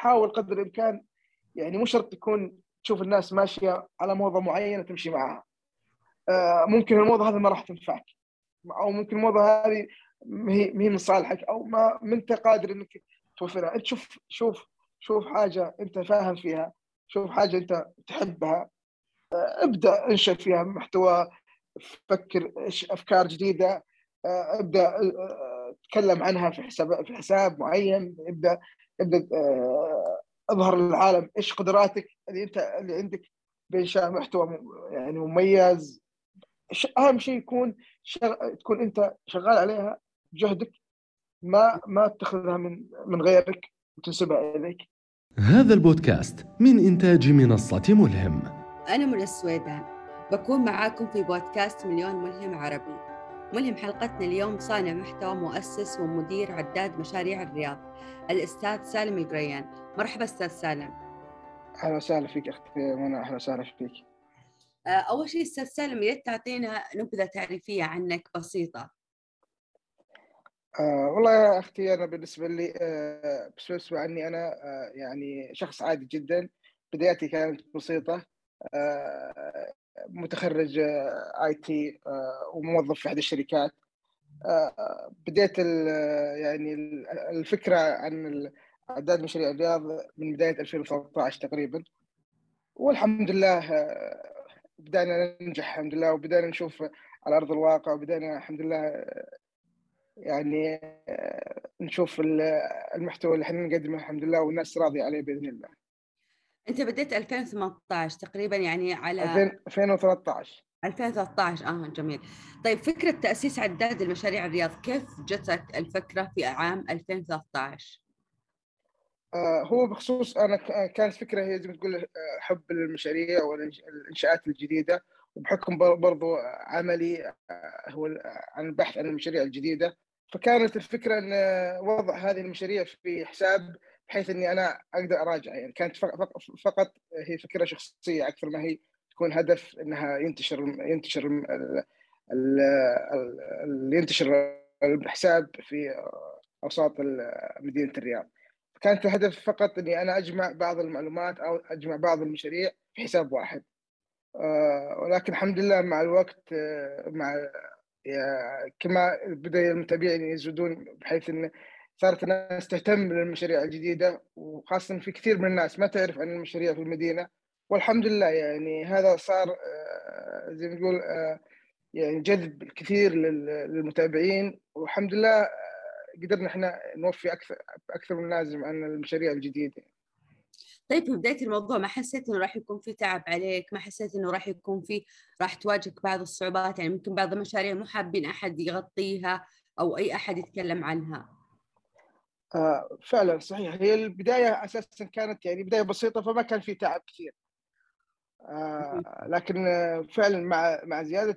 حاول قدر الإمكان يعني مو شرط تكون تشوف الناس ماشية على موضة معينة تمشي معها. آه، ممكن الموضة هذه ما راح تنفعك. أو ممكن الموضة هذه ما هي من صالحك أو ما أنت قادر إنك توفرها. أنت شوف شوف شوف حاجة أنت فاهم فيها شوف حاجة أنت تحبها. آه، ابدأ انشا فيها محتوى فكر أفكار جديدة. آه، ابدأ تكلم عنها في حساب في حساب معين. ابدأ أظهر للعالم إيش قدراتك اللي أنت اللي عندك بانشاء محتوى يعني مميز. أهم شيء يكون شغ... تكون أنت شغال عليها بجهدك ما ما تاخذها من من غيرك وتنسبها إليك. هذا البودكاست من إنتاج منصة ملهم. أنا من السويدان بكون معاكم في بودكاست مليون ملهم عربي. ملهم حلقتنا اليوم صانع محتوى مؤسس ومدير عداد مشاريع الرياض الأستاذ سالم القريان. مرحبا أستاذ سالم. أهلا وسهلا فيك أختي منى أهلا وسهلا فيك. آه، أول شيء أستاذ سالم يا تعطينا نبذة تعريفية عنك بسيطة. آه والله يا أختي أنا بالنسبة لي آه بالنسبة عني أنا آه يعني شخص عادي جدا. بداياتي كانت بسيطة. آه متخرج آه آي تي آه وموظف في أحد الشركات. آه بديت يعني الفكرة عن إعداد مشاريع الرياض من بداية 2013 تقريبا. والحمد لله بدأنا ننجح الحمد لله وبدأنا نشوف على أرض الواقع وبدأنا الحمد لله يعني نشوف المحتوى اللي إحنا نقدمه الحمد لله والناس راضية عليه بإذن الله. أنت بديت 2018 تقريبا يعني على 2013 2013 آه جميل. طيب فكرة تأسيس عداد المشاريع الرياض كيف جتك الفكرة في عام 2013 آه، هو بخصوص أنا كانت فكرة هي زي ما تقول آه، حب المشاريع والانشاءات الجديدة وبحكم برضو عملي آه، هو عن البحث عن المشاريع الجديدة. فكانت الفكرة إن وضع هذه المشاريع في حساب بحيث إني أنا أقدر أراجع يعني كانت فقط هي فكرة شخصية أكثر ما هي تكون هدف إنها ينتشر ينتشر اللي ينتشر الحساب في أوساط مدينة الرياض. كانت الهدف فقط إني أنا أجمع بعض المعلومات أو أجمع بعض المشاريع في حساب واحد آه، ولكن الحمد لله مع الوقت آه، مع كما بدأ المتابعين يزودون بحيث إن صارت الناس تهتم بالمشاريع الجديدة وخاصة في كثير من الناس ما تعرف عن المشاريع في المدينة. والحمد لله يعني هذا صار آه، زي ما نقول يعني جذب الكثير للمتابعين. والحمد لله قدرنا إحنا نوفي أكثر أكثر من لازم عن المشاريع الجديدة. طيب في بداية الموضوع ما حسيت إنه راح يكون في تعب عليك؟ ما حسيت إنه راح يكون في راح تواجهك بعض الصعوبات؟ يعني ممكن بعض المشاريع مو حابين أحد يغطيها أو أي أحد يتكلم عنها. آه فعلا صحيح. هي البداية أساسا كانت يعني بداية بسيطة فما كان في تعب كثير. آه لكن فعلا مع مع زيادة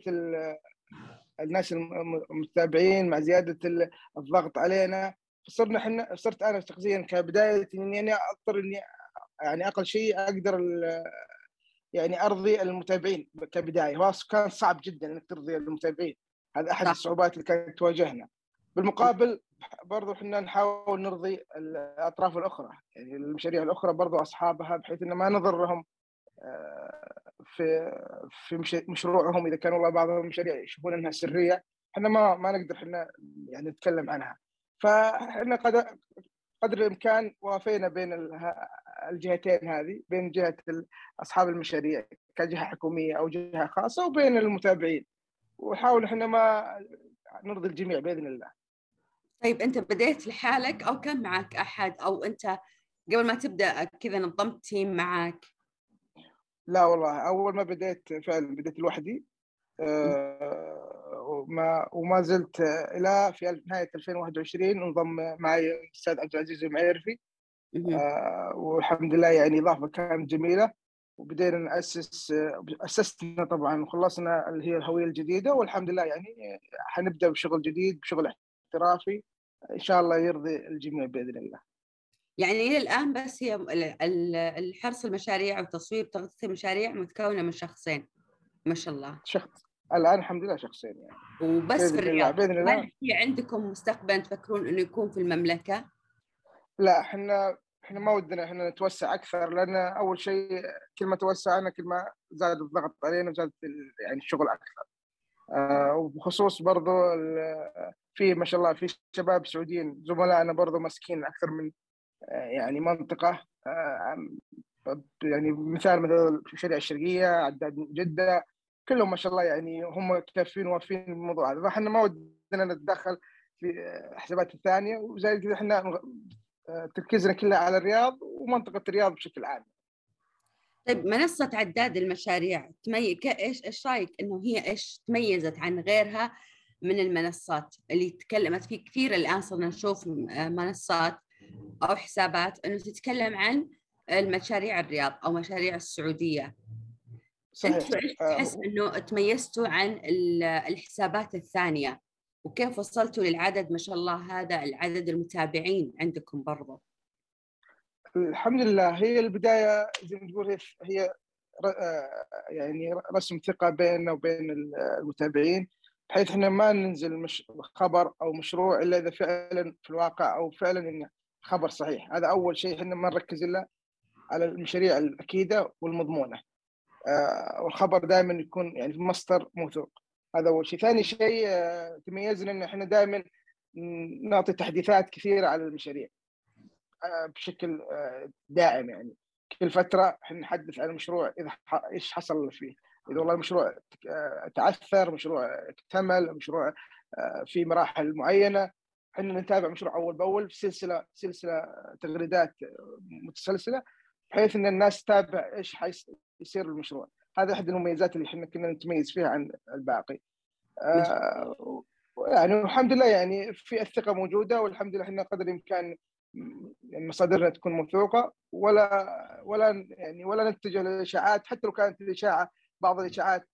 الناس المتابعين مع زيادة الضغط علينا صرنا إحنا صرت أنا شخصيا كبداية إني أنا أضطر إني يعني أقل شيء أقدر يعني أرضي المتابعين كبداية. هو كان صعب جدا إنك ترضي المتابعين. هذا أحد الصعوبات اللي كانت تواجهنا. بالمقابل برضو إحنا نحاول نرضي الأطراف الأخرى. يعني المشاريع الأخرى برضو أصحابها بحيث إنه ما نضرهم آه، في في مشروعهم. إذا كان والله بعض المشاريع يشوفون إنها سرية إحنا ما ما نقدر إحنا يعني نتكلم عنها. فإحنا قدر قدر الإمكان وافينا بين الجهتين هذه بين جهة أصحاب المشاريع كجهة حكومية أو جهة خاصة وبين المتابعين. ونحاول إحنا ما نرضي الجميع بإذن الله. طيب أنت بديت لحالك أو كان معك أحد أو أنت قبل ما تبدأ كذا نظمت تيم معك؟ لا والله أول ما بديت فعلا بديت لوحدي. آه، وما وما زلت إلى في نهاية 2021 انضم معي الأستاذ عبد العزيز المعيرفي آه، والحمد لله يعني إضافة كانت جميلة. وبدينا نأسس أسسنا طبعا وخلصنا اللي هي الهوية الجديدة. والحمد لله يعني حنبدأ بشغل جديد بشغل احترافي. إن شاء الله يرضي الجميع بإذن الله. يعني إلى الآن بس هي الحرص المشاريع وتصوير تغطية المشاريع متكونة من شخصين. ما شاء الله. شخص. الآن الحمد لله شخصين يعني. وبس في الرياض. بإذن الله. هل في عندكم مستقبلا تفكرون إنه يكون في المملكة؟ لا إحنا إحنا ما ودنا إحنا نتوسع أكثر لأن أول شيء كل ما توسعنا كل ما زاد الضغط علينا وزاد يعني الشغل أكثر. آه وبخصوص برضو في ما شاء الله في شباب سعوديين زملائنا برضو ماسكين أكثر من آه يعني منطقة آه يعني مثال مثل الشريعة الشرقية عداد جدة كلهم ما شاء الله يعني هم كافيين ووافين بالموضوع هذا فإحنا ما ودنا نتدخل في الحسابات الثانية وزي كذا إحنا تركيزنا كله على الرياض ومنطقة الرياض بشكل عام. طيب منصة عداد المشاريع تمي... إيش إيش رأيك إنه هي إيش تميزت عن غيرها من المنصات اللي تكلمت. في كثير الآن صرنا نشوف منصات أو حسابات إنه تتكلم عن المشاريع الرياض أو مشاريع السعودية. صحيح. أنتوا إيش تحس إنه تميزتوا عن الحسابات الثانية؟ وكيف وصلتوا للعدد؟ ما شاء الله هذا العدد المتابعين عندكم برضه الحمد لله. هي البداية زي ما تقول هي يعني رسم ثقة بيننا وبين المتابعين. بحيث إحنا ما ننزل مش خبر أو مشروع إلا إذا فعلا في الواقع أو فعلا انه خبر صحيح. هذا أول شيء إحنا ما نركز إلا على المشاريع الأكيدة والمضمونة. آه والخبر دائما يكون يعني مصدر موثوق. هذا أول شيء. ثاني شيء آه تميزنا ان إحنا دائما نعطي تحديثات كثيرة على المشاريع. آه بشكل آه دائم يعني. كل فترة إحنا نحدث عن المشروع إذا إيش حصل فيه. إذا والله المشروع تعثر مشروع اكتمل مشروع في مراحل معينة إحنا نتابع مشروع أول بأول في سلسلة سلسلة تغريدات متسلسلة بحيث إن الناس تتابع إيش حيصير المشروع. هذا احد المميزات اللي إحنا كنا نتميز فيها عن الباقي. آه يعني الحمد لله يعني في الثقة موجودة والحمد لله إحنا قدر الإمكان مصادرنا تكون موثوقة ولا ولا يعني ولا نتجه للاشاعات حتى لو كانت الإشاعة بعض الإشاعات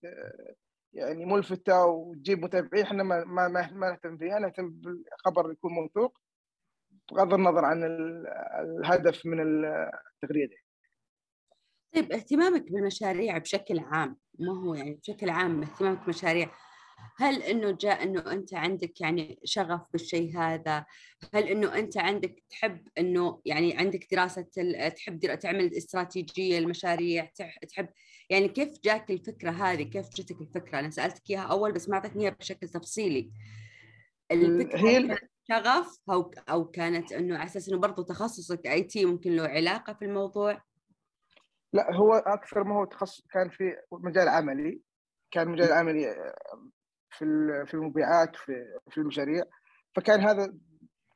يعني ملفتة وتجيب متابعين إحنا ما ما ما نهتم فيها نهتم بالخبر يكون موثوق بغض النظر عن الهدف من التغريدة. طيب اهتمامك بالمشاريع بشكل عام ما هو يعني بشكل عام اهتمامك بالمشاريع هل إنه جاء إنه أنت عندك يعني شغف بالشيء هذا؟ هل إنه أنت عندك تحب إنه يعني عندك دراسة تحب تعمل استراتيجية المشاريع تحب يعني كيف جاك الفكرة هذه؟ كيف جتك الفكرة؟ أنا سألتك إياها أول بس ما أعطيتني إياها بشكل تفصيلي. الفكرة هي كانت شغف أو أو كانت إنه على أساس إنه برضه تخصصك اي تي ممكن له علاقة في الموضوع؟ لا هو أكثر ما هو تخصص كان في مجال عملي كان مجال عملي في في المبيعات في في المشاريع فكان هذا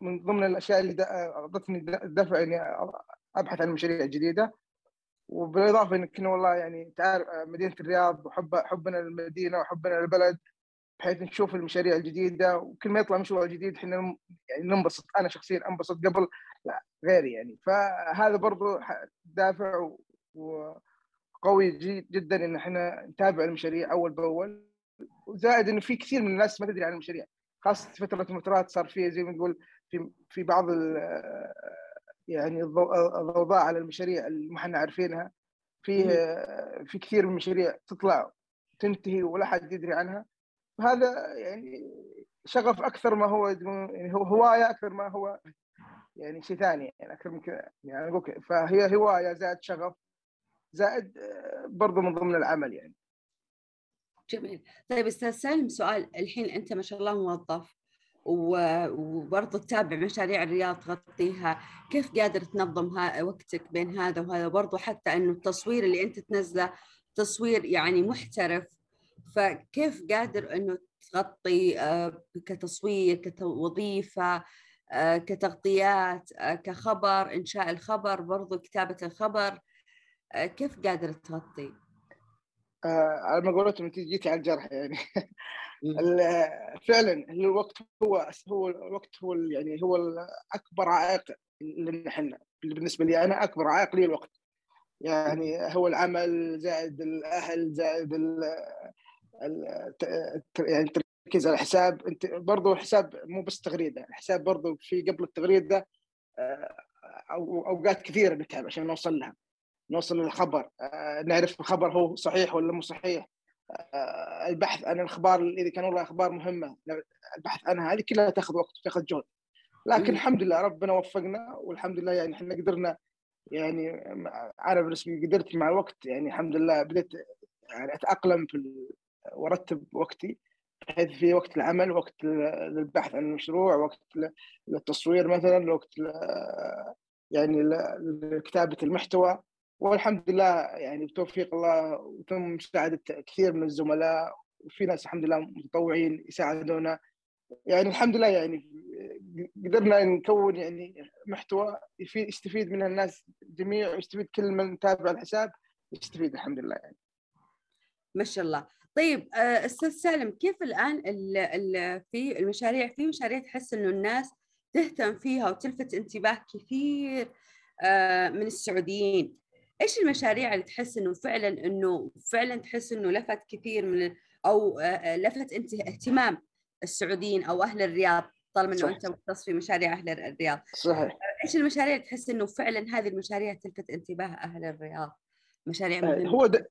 من ضمن الأشياء اللي أعطتني دفع إني أبحث عن مشاريع جديدة وبالاضافة ان كنا والله يعني تعرف مدينة الرياض وحب حبنا للمدينة وحبنا للبلد بحيث نشوف المشاريع الجديدة. وكل ما يطلع مشروع جديد إحنا يعني ننبسط. أنا شخصيا أنبسط قبل لا غيري يعني. فهذا برضو دافع وقوي جدا إن إحنا نتابع المشاريع أول بأول. وزائد إنه في كثير من الناس ما تدري عن المشاريع خاصة فترة المطرات صار فيها زي ما نقول في في بعض يعني الضوضاء على المشاريع اللي ما إحنا عارفينها في في كثير من المشاريع تطلع تنتهي ولا حد يدري عنها. وهذا يعني شغف أكثر ما هو يعني هو هواية أكثر ما هو يعني شيء ثاني يعني أكثر من كذا. يعني أقول فهي هواية زائد شغف زائد برضه من ضمن العمل يعني. جميل. طيب أستاذ سالم سؤال الحين أنت ما شاء الله موظف. وبرضه تتابع مشاريع الرياض تغطيها. كيف قادر تنظم وقتك بين هذا وهذا؟ برضه حتى إنه التصوير اللي أنت تنزله تصوير يعني محترف. فكيف قادر إنه تغطي كتصوير كوظيفه كتغطيات كخبر إنشاء الخبر برضه كتابة الخبر؟ كيف قادر تغطي؟ آه على ما انت جيتي على الجرح يعني. فعلا الوقت هو هو الوقت هو يعني هو اكبر عائق لنا إحنا. بالنسبة لي أنا أكبر عائق لي الوقت. يعني هو العمل زائد الأهل زائد ال يعني التركيز على الحساب. أنت برضه الحساب مو بس تغريدة. الحساب برضه في قبل التغريدة أو أوقات كثيرة نتعب عشان نوصل لها. نوصل للخبر. نعرف الخبر هو صحيح ولا مو صحيح. البحث عن الأخبار إذا كان والله أخبار مهمة البحث عنها هذه كلها تأخذ وقت وتأخذ جهد لكن. الحمد لله ربنا وفقنا والحمد لله يعني إحنا قدرنا يعني أنا بالنسبة لي قدرت مع الوقت يعني الحمد لله بديت يعني أتأقلم في وأرتب وقتي بحيث في وقت العمل وقت للبحث عن المشروع وقت للتصوير مثلا وقت يعني لكتابة المحتوى والحمد لله يعني بتوفيق الله وتم مساعدة كثير من الزملاء وفي ناس الحمد لله متطوعين يساعدونا. يعني الحمد لله يعني قدرنا نكون يعني محتوى يستفيد منه الناس جميع ويستفيد كل من تابع الحساب يستفيد الحمد لله يعني. ما شاء الله. طيب آه، أستاذ سالم كيف الآن ال ال في المشاريع في مشاريع تحس إنه الناس تهتم فيها وتلفت انتباه كثير آه، من السعوديين؟ إيش المشاريع اللي تحس إنه فعلا إنه فعلا تحس إنه لفت كثير من أو آه، آه، لفت انت اهتمام السعوديين أو أهل الرياض طالما إنه. أنت مختص في مشاريع أهل الرياض صحيح إيش المشاريع اللي تحس إنه فعلا هذه المشاريع تلفت انتباه أهل الرياض مشاريع مهمة هو د...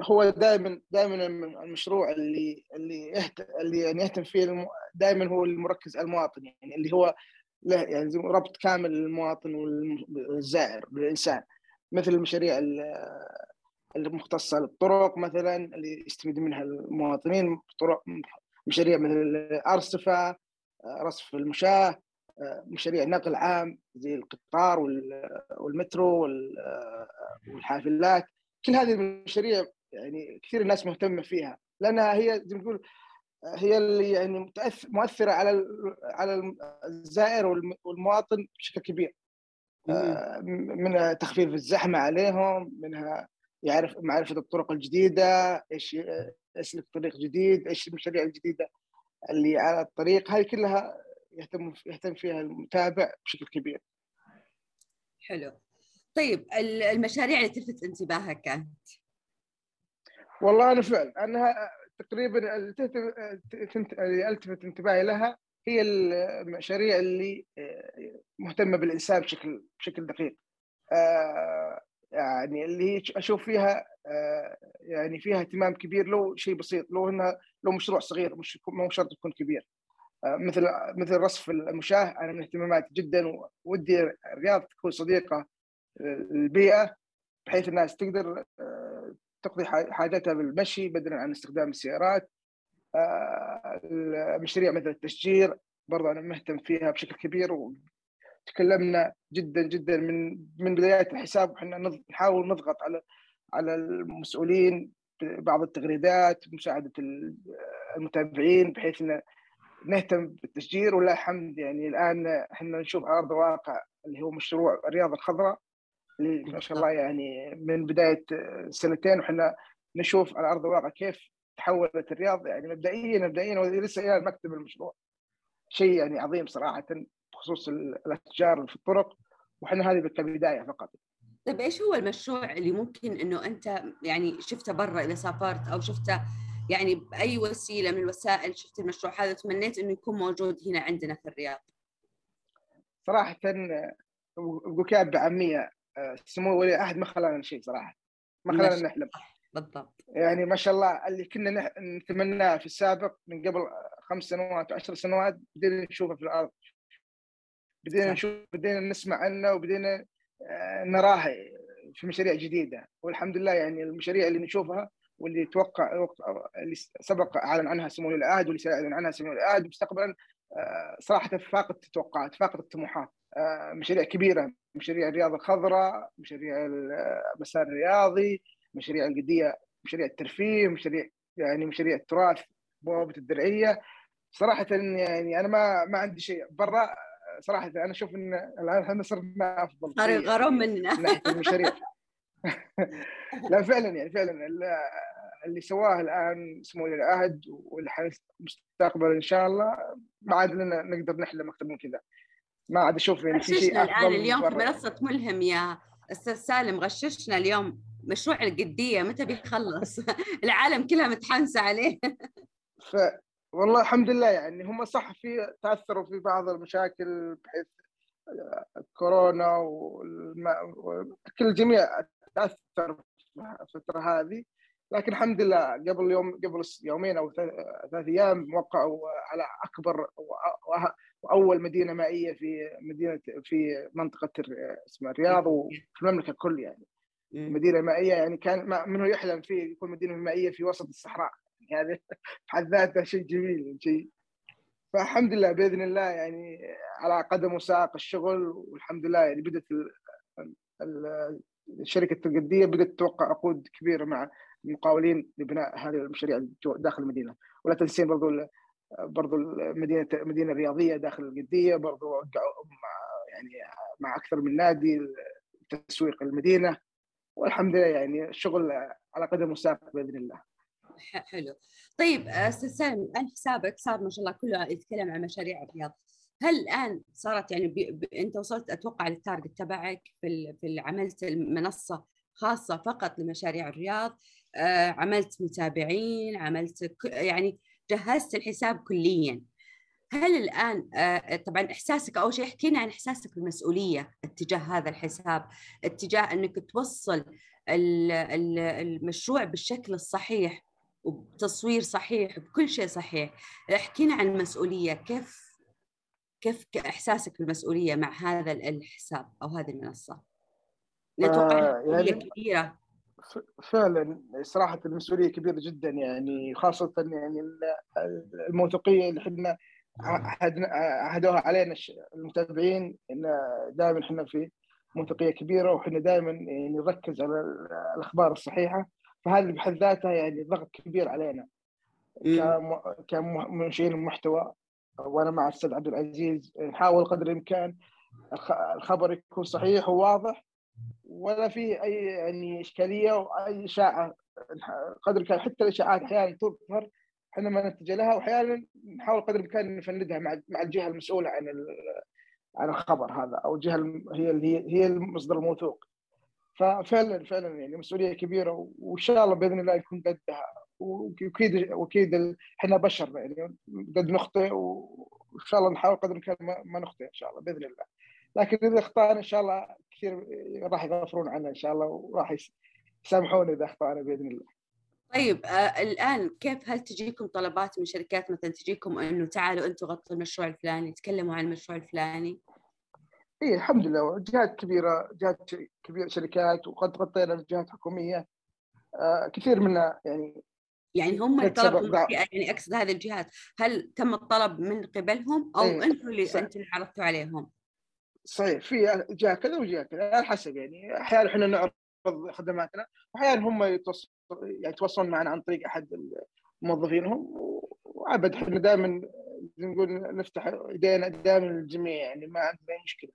هو دائما دائما المشروع اللي اللي يهت... اللي يعني يهتم فيه. دائما هو المركز على المواطن يعني اللي هو له يعني ربط كامل للمواطن والزائر بالانسان مثل المشاريع ال- المختصة للطرق مثلا اللي يستفيد منها المواطنين طرق مشاريع مثل الارصفه رصف المشاة مشاريع نقل عام زي القطار وال- والمترو وال- والحافلات. كل هذه المشاريع يعني كثير الناس مهتمة فيها لأنها هي زي ما تقول هي اللي يعني مؤثرة على على الزائر والم- والمواطن بشكل كبير. آه، منها تخفيف الزحمة عليهم منها يعرف معرفة الطرق الجديدة إيش يسلك طريق جديد إيش المشاريع الجديدة اللي على الطريق. هذه كلها يهتم يهتم فيها المتابع بشكل كبير. حلو. طيب ال- المشاريع اللي تلفت انتباهك كانت؟ والله أنا فعلا انها تقريبا اللي ألتفت انتباهي لها هي المشاريع اللي آه، مهتمة بالإنسان بشكل بشكل دقيق. آه، يعني اللي هي أشوف فيها آه، يعني فيها اهتمام كبير لو شيء بسيط لو إنها لو مشروع صغير مش مو شرط يكون كبير. مثل مثل رصف المشاة أنا من اهتماماتي جدا ودي الرياض تكون صديقة للبيئة بحيث الناس تقدر تقضي ح- حاجاتها بالمشي بدلا عن استخدام السيارات آه، المشاريع مثل التشجير. برضه أنا مهتم فيها بشكل كبير وتكلمنا جدا جدا من من بدايات الحساب. وحنا نحاول نضغط على على المسؤولين ببعض التغريدات مساعدة ال- المتابعين بحيث إن نهتم بالتشجير. ولله الحمد يعني الآن إحنا نشوف على أرض الواقع اللي هو مشروع الرياض الخضراء اللي ما شاء الله يعني من بداية سنتين. وحنا نشوف على أرض الواقع كيف تحولت الرياض يعني مبدئيا مبدئيا ولسه إلى المكتب المشروع. شيء يعني عظيم صراحة بخصوص الأشجار في الطرق وحنا هذه كبدايه فقط. طيب إيش هو المشروع اللي ممكن إنه أنت يعني شفته برا إذا سافرت أو شفته يعني بأي وسيلة من الوسائل شفت المشروع هذا تمنيت إنه يكون موجود هنا عندنا في الرياض؟ صراحة بقول بعاميه سمو ولي العهد ما خلانا شيء صراحة. ما خلانا نحلم. بالضبط. يعني ما شاء الله اللي كنا نتمناه في السابق من قبل خمس سنوات وعشر سنوات بدينا نشوفه في الأرض. بدينا. نشوف بدينا نسمع عنه وبدينا آه، نراه في مشاريع جديدة. والحمد لله يعني المشاريع اللي نشوفها واللي توقع اللي سبق أعلن عنها سمو ولي العهد واللي سيعلن عنها سمو ولي العهد مستقبلا آه، صراحة فاقت التوقعات فاقت الطموحات. آه، مشاريع كبيرة مشاريع الرياضه الخضراء مشاريع المسار الرياضي مشاريع القضية مشاريع الترفيه مشاريع يعني مشاريع التراث بوابة الدرعية. صراحة يعني أنا ما ما عندي شيء. برا صراحة أنا أشوف إن الآن إحنا صرنا أفضل صاروا شيء يغارون يعني مننا. من ناحية المشاريع. لا فعلا يعني فعلا ال- اللي سواه الآن سمو ولي العهد واللي حيستقبل إن شاء الله ما عاد لنا نقدر نحلم أكثر من كذا. ما عاد أشوف يعني في شيء غششنا الان اليوم في برا. منصة ملهم يا أستاذ سالم غششنا اليوم. مشروع القدية متى بيخلص؟ العالم كلها متحمسه عليه. ف والله الحمد لله يعني هم صح في تأثروا في بعض المشاكل بحيث كورونا والم... كل الجميع تأثر في الفترة هذه. لكن الحمد لله قبل يوم قبل يومين أو ثلاث أيام وقعوا على أكبر وأول مدينة مائية في مدينة في منطقة اسمها الرياض وفي المملكة الكل يعني. مدينة مائية يعني كان منه يحلم فيه يكون مدينة مائية في وسط الصحراء. يعني هذا بحد ذاته شيء جميل شيء. فالحمد لله بإذن الله يعني على قدم وساق الشغل والحمد لله يعني بدأت الشركة القديه بدأت توقع عقود كبيرة مع المقاولين لبناء هذه المشاريع داخل المدينة. ولا تنسين برضو برضو المدينة المدينة الرياضيه داخل القدية برضو مع يعني مع أكثر من نادي تسويق المدينة. والحمد لله يعني الشغل على قدم وساق بإذن الله. حلو. طيب أستاذ سالم الآن حسابك صار ما شاء الله كله يتكلم عن مشاريع الرياض. هل الآن صارت يعني بي... ب... أنت وصلت أتوقع لل target تبعك في. في عملت المنصة خاصة فقط لمشاريع الرياض آه عملت متابعين عملت. يعني جهزت الحساب كليا هل الآن آه طبعا إحساسك أول شيء احكينا عن إحساسك بالمسؤولية اتجاه هذا الحساب اتجاه إنك توصل المشروع بالشكل الصحيح وبتصوير صحيح بكل شيء صحيح احكينا عن المسؤولية كيف كيف إحساسك بالمسؤولية مع هذا الحساب أو هذه المنصة؟ أتوقع آه يعني كبيرة فعلا صراحة المسؤولية كبيرة جدا يعني خاصة يعني الموثوقية اللي إحنا عهدوها علينا المتابعين إن دائما إحنا في موثوقيه كبيرة وحنا دائما يعني نركز على الأخبار الصحيحة فهذه بحد ذاتها يعني ضغط كبير علينا. كمنشئين المحتوى وأنا مع الأستاذ عبد العزيز نحاول قدر الإمكان الخبر يكون صحيح وواضح ولا في أي يعني إشكالية واي إشاعة. قدر الإمكان حتى الإشاعات أحيانا تظهر إحنا ما نتجه لها وأحيانا نحاول قدر الإمكان نفندها مع مع الجهة المسؤولة عن عن الخبر هذا أو الجهة هي اللي هي المصدر الموثوق. ففعلا فعلا يعني مسؤولية كبيرة وإن شاء الله بإذن الله يكون قدها واكيد واكيد إحنا بشر يعني قد نخطئ وإن شاء الله نحاول قدر الإمكان ما نخطئ إن شاء الله بإذن الله. لكن إذا أخطأنا إن شاء الله كثير راح يغفرون عنا إن شاء الله وراح يسامحونا إذا أخطأنا بإذن الله. طيب آه الآن كيف هل تجيكم طلبات من شركات مثلا تجيكم إنه تعالوا أنتم غطوا المشروع الفلاني تكلموا عن المشروع الفلاني؟ اي الحمد لله جهات كبيرة جهات كبيرة شركات وقد غطينا جهات حكومية آه كثير منا يعني يعني هم الطلب يعني أقصد هذه الجهات هل تم الطلب من قبلهم أو إيه. أنتم اللي أنتم اللي عرضتوا عليهم؟ صحيح في جهة كذا وجهة كذا على حسب يعني أحيانا إحنا نعرض خدماتنا واحيانا هم يتوصل يعني يتواصلون معنا عن طريق أحد موظفينهم وابد إحنا دائما نقول نفتح إيدينا دائما للجميع يعني ما عندنا أي مشكلة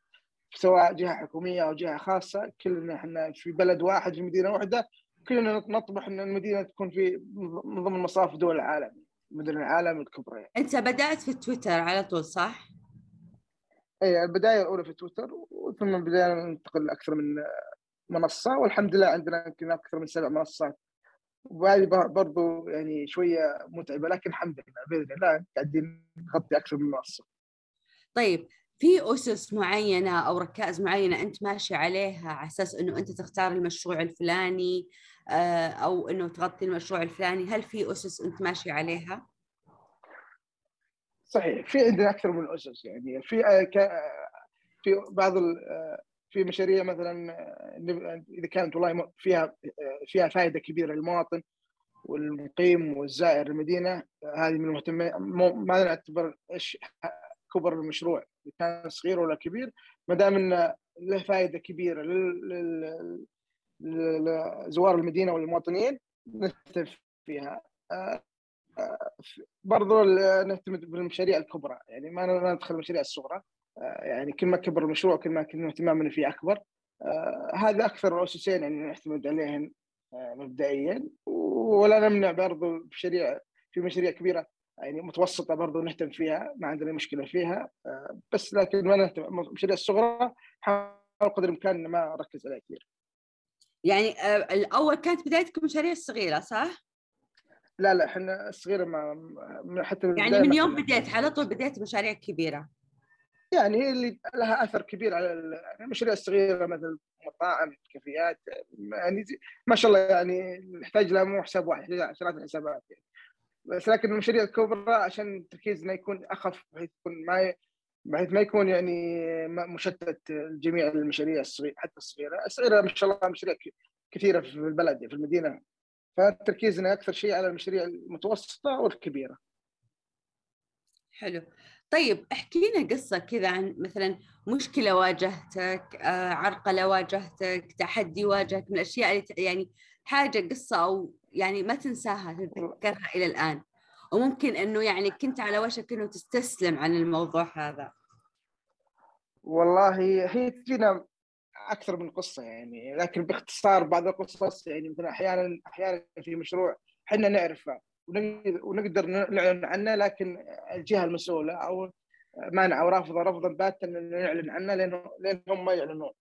سواء جهة حكومية أو جهة خاصة كلنا إحنا في بلد واحد في مدينة واحدة كلنا نطمح إن المدينة تكون في من ضمن مصاف دول العالم مدن العالم الكبرى يعني. أنت بدأت في تويتر على طول صح؟ اي البداية الأولى في تويتر وثم بدينا ننتقل لأكثر من منصة والحمد لله عندنا يمكن أكثر من سبع منصات وهذه برضو يعني شوية متعبة لكن الحمد لله بإذن الله قاعدين نغطي أكثر من منصه. طيب في أسس معينة أو ركائز معينة أنت ماشي عليها على أساس إنه أنت تختار المشروع الفلاني آه، أو إنه تغطي المشروع الفلاني هل في أسس أنت ماشي عليها صحيح في عندنا أكثر من أسس يعني في في بعض آه، في مشاريع مثلا إذا كانت والله فيها فيها فائده كبيرة للمواطن والمقيم والزائر المدينة هذه من المهتمين. ما نعتبر إيش كبر المشروع كان صغير ولا كبير ما دام إنه له فائده كبيرة لزوار المدينة والمواطنين نهتم فيها. آه، آه، برضو نهتم بالمشاريع الكبرى. يعني ما ندخل المشاريع الصغرى. يعني كل ما كبر المشروع كل ما كنا اهتمامنا فيه أكبر. هذا أكثر الاسسين يعني نعتمد عليهن مبدئيا. ولا نمنع برضو مشاريع في مشاريع كبيرة يعني متوسطة برضو نهتم فيها ما عندنا مشكلة فيها. بس لكن ما نهتم المشاريع الصغرى حاول قدر الإمكان ما نركز عليها كثير. يعني آه، الأول كانت بدايتكم مشاريع صغيرة صح؟ لا لا إحنا الصغيرة ما حتى يعني من يوم بديت على طول بديت مشاريع كبيرة. يعني هي اللي لها أثر كبير على المشاريع الصغيره مثل مطاعم كافيات يعني ما شاء الله يعني نحتاج لها مو حساب واحد عشرات الحسابات يعني. بس لكن المشاريع الكبرى عشان تركيزنا يكون أخف بحيث يكون ما بحيث ما يكون يعني مشتت جميع المشاريع الصغيره حتى الصغيرة، الصغيرة ما شاء الله مشاريع كثيرة في البلد في المدينة. فتركيزنا أكثر شيء على المشاريع المتوسطة والكبيرة. حلو. طيب احكي لنا قصة كذا عن مثلا مشكلة واجهتك آه، عرقلة واجهتك تحدي واجهك من الأشياء اللي يعني حاجة قصة أو يعني ما تنساها تتذكرها إلى الآن. وممكن أنه يعني كنت على وشك أنه تستسلم عن الموضوع هذا. والله هي تجينا أكثر من قصة يعني لكن باختصار بعض القصص يعني مثلا أحيانا أحيانا في مشروع إحنا نعرفه. ونقدر نعلن عنه لكن الجهة المسؤولة أو مانع أو رافضة رفضا باتا إن نعلن عنه لأن لأن هم ما يعلنون.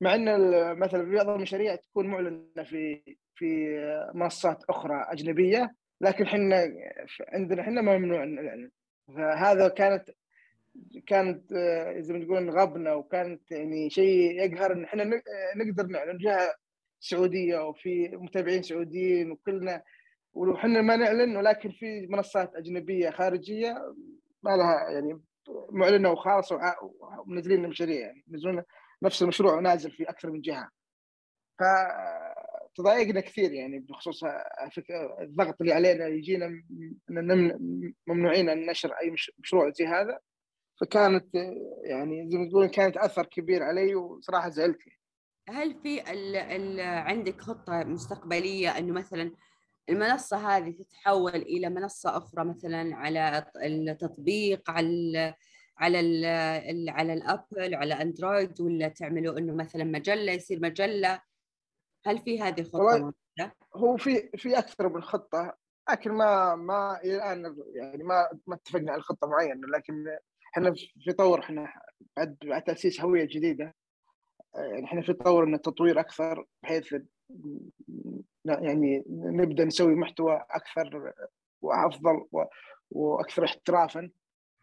مع إن مثلا بعض المشاريع تكون معلنة في في منصات أخرى أجنبية لكن إحنا عندنا إحنا ممنوع نعلن. فهذا كانت كانت زي ما تقول غبنة وكانت يعني شيء يقهر إن إحنا نقدر نعلن. جهة سعودية وفي متابعين سعوديين وكلنا وحنا ما نعلن ولكن في منصات أجنبية خارجية ما لها يعني معلنة وخالصه ومنزلين المشاريع يعني. ينزلون نفس المشروع نازل في أكثر من جهة. فتضايقنا كثير يعني بخصوص الضغط اللي علينا يجينا ممنوعين أن نشر أي مشروع زي هذا. فكانت يعني زي ما تقول كانت أثر كبير علي وصراحة زعلت هل في ال ال عندك خطة مستقبلية إنه مثلا المنصة هذه تتحول إلى منصة أخرى مثلا على التطبيق على على ال على الأبل على أندرويد ولا تعملوا إنه مثلا مجلة يصير مجلة؟ هل في هذه خطة هو في في أكثر من خطة لكن ما ما إلى الآن يعني ما ما اتفقنا على خطة معينة لكن إحنا في طور إحنا بعد تأسيس هوية جديدة يعني إحنا في طور من التطوير أكثر بحيث يعني نبدأ نسوي محتوى أكثر وأفضل وأكثر احترافا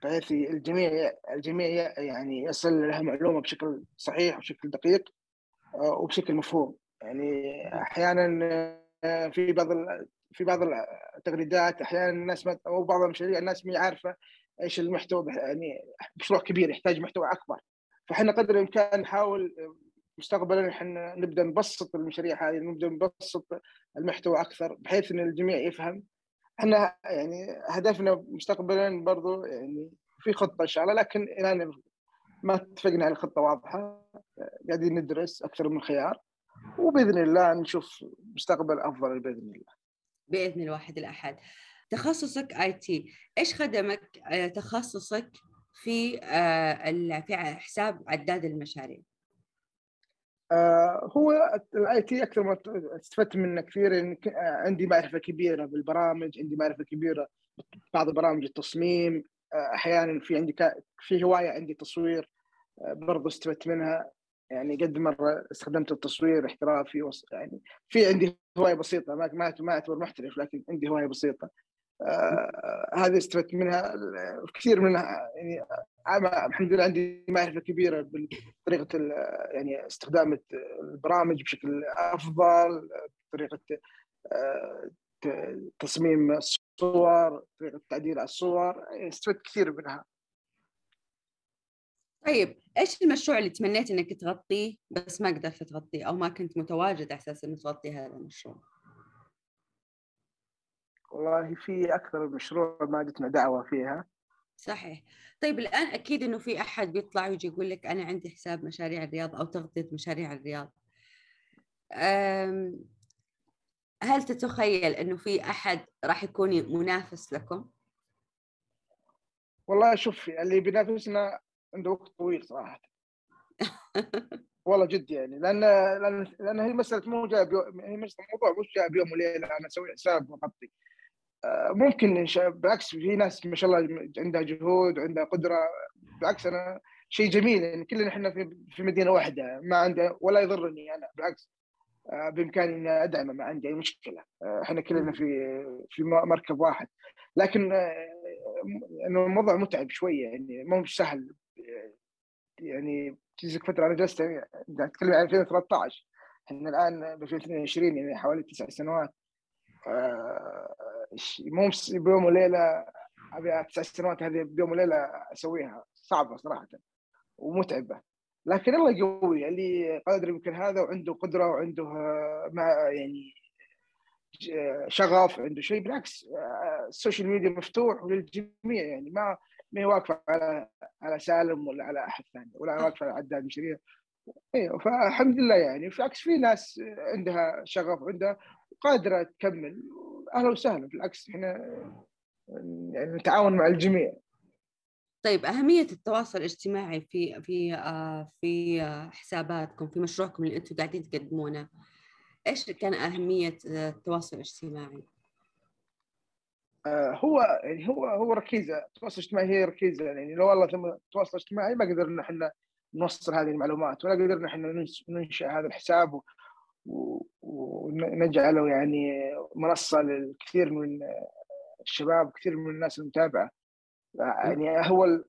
بحيث الجميع الجميع يعني يصل لها معلومة بشكل صحيح وبشكل دقيق آه، وبشكل مفهوم. يعني أحيانا آه، في بعض في بعض التغريدات أحيانا الناس أو بعض المشاريع الناس ما عارفه إيش المحتوى يعني مشروع كبير يحتاج محتوى أكبر. فإحنا قدر الإمكان نحاول مستقبلا إحنا نبدأ نبسط المشاريع هذه نبدأ نبسط المحتوى أكثر بحيث إن الجميع يفهم. إحنا يعني هدفنا مستقبلا برضو يعني في خطة إن شاء الله لكن الان ما اتفقنا على خطة واضحة. قاعدين ندرس أكثر من خيار. وبإذن الله نشوف مستقبل أفضل بإذن الله. بإذن الواحد الأحد. تخصصك آي تي. إيش خدمك؟ آه، تخصصك في آه، في حساب عداد المشاريع. هو ال IT أكثر ما استفدت منه كثير إن عندي معرفة كبيرة بالبرامج عندي معرفة كبيرة بعض برامج التصميم آه، أحيانا في عندي في هواية عندي تصوير آه، برضو استفدت منها. يعني قد مرة استخدمت التصوير احترافي يعني في عندي هواية بسيطة ما ما أعتبر محترف لكن عندي هواية بسيطة. آه هذه استفدت منها كثير منها يعني الحمد لله عندي معرفة كبيرة بطريقة يعني استخدام البرامج بشكل أفضل طريقة آه تصميم الصور طريقة تعديل الصور يعني استفدت كثير منها طيب إيش المشروع اللي تمنيت إنك تغطيه بس ما قدرت تغطيه أو ما كنت متواجد على أساس إنك تغطي هذا المشروع؟ والله في أكثر من مشروع ما جتنا دعوة فيها. صحيح. طيب الآن أكيد إنه في أحد بيطلع ويجي يقول لك أنا عندي حساب مشاريع الرياض أو تغطية مشاريع الرياض. هل تتخيل إنه في أحد راح يكون منافس لكم؟ والله شوف اللي بينافسنا عنده وقت طويل صراحة. والله جد يعني لأن لأن لأن هي مسألة مو جاية هي مسألة الموضوع مش جاية بيوم وليلة أنا أسوي حساب وأغطي. ممكن بالعكس في ناس ما شاء الله عندها جهود وعندها قدرة. بالعكس أنا شيء جميل يعني كلنا إحنا في في مدينة واحدة ما عنده ولا يضرني أنا. بالعكس آه، بإمكاني إني أدعمه ما عندي أي مشكلة. آه، إحنا كلنا في في مركب واحد. لكن إنه الموضوع متعب شوية يعني مو سهل. يعني تجيك فترة أنا جلست يعني أتكلم عن 2013 إحنا الآن ب 2022 يعني حوالي تسع سنوات. مو بيوم وليلة ابي تسع سنوات هذه بيوم وليلة أسويها. صعبة صراحة ومتعبة. لكن الله يقوي اللي قادر يمكن هذا وعنده قدرة وعنده آه، مع يعني شغف عنده شيء. بالعكس آه، ال social media مفتوح للجميع يعني ما ما واقفة على على سالم ولا على أحد ثاني ولا واقفة على عداد مشاريع أيوه فالحمد لله يعني. بالعكس في ناس عندها شغف وعندها قادرة تكمل أهلا وسهلا بالعكس إحنا يعني نتعاون مع الجميع طيب أهمية التواصل الاجتماعي في في آه، في حساباتكم في مشروعكم اللي أنتم قاعدين تقدمونه إيش كان أهمية التواصل الاجتماعي؟ آه، هو يعني هو هو ركيزة التواصل الاجتماعي هي ركيزة يعني لو والله ثم التواصل الاجتماعي ما قدرنا إحنا نوصل هذه المعلومات ولا قدرنا إحنا ننشئ هذا الحساب ونجعله يعني منصة للكثير من الشباب كثير من الناس المتابعة. يعني هو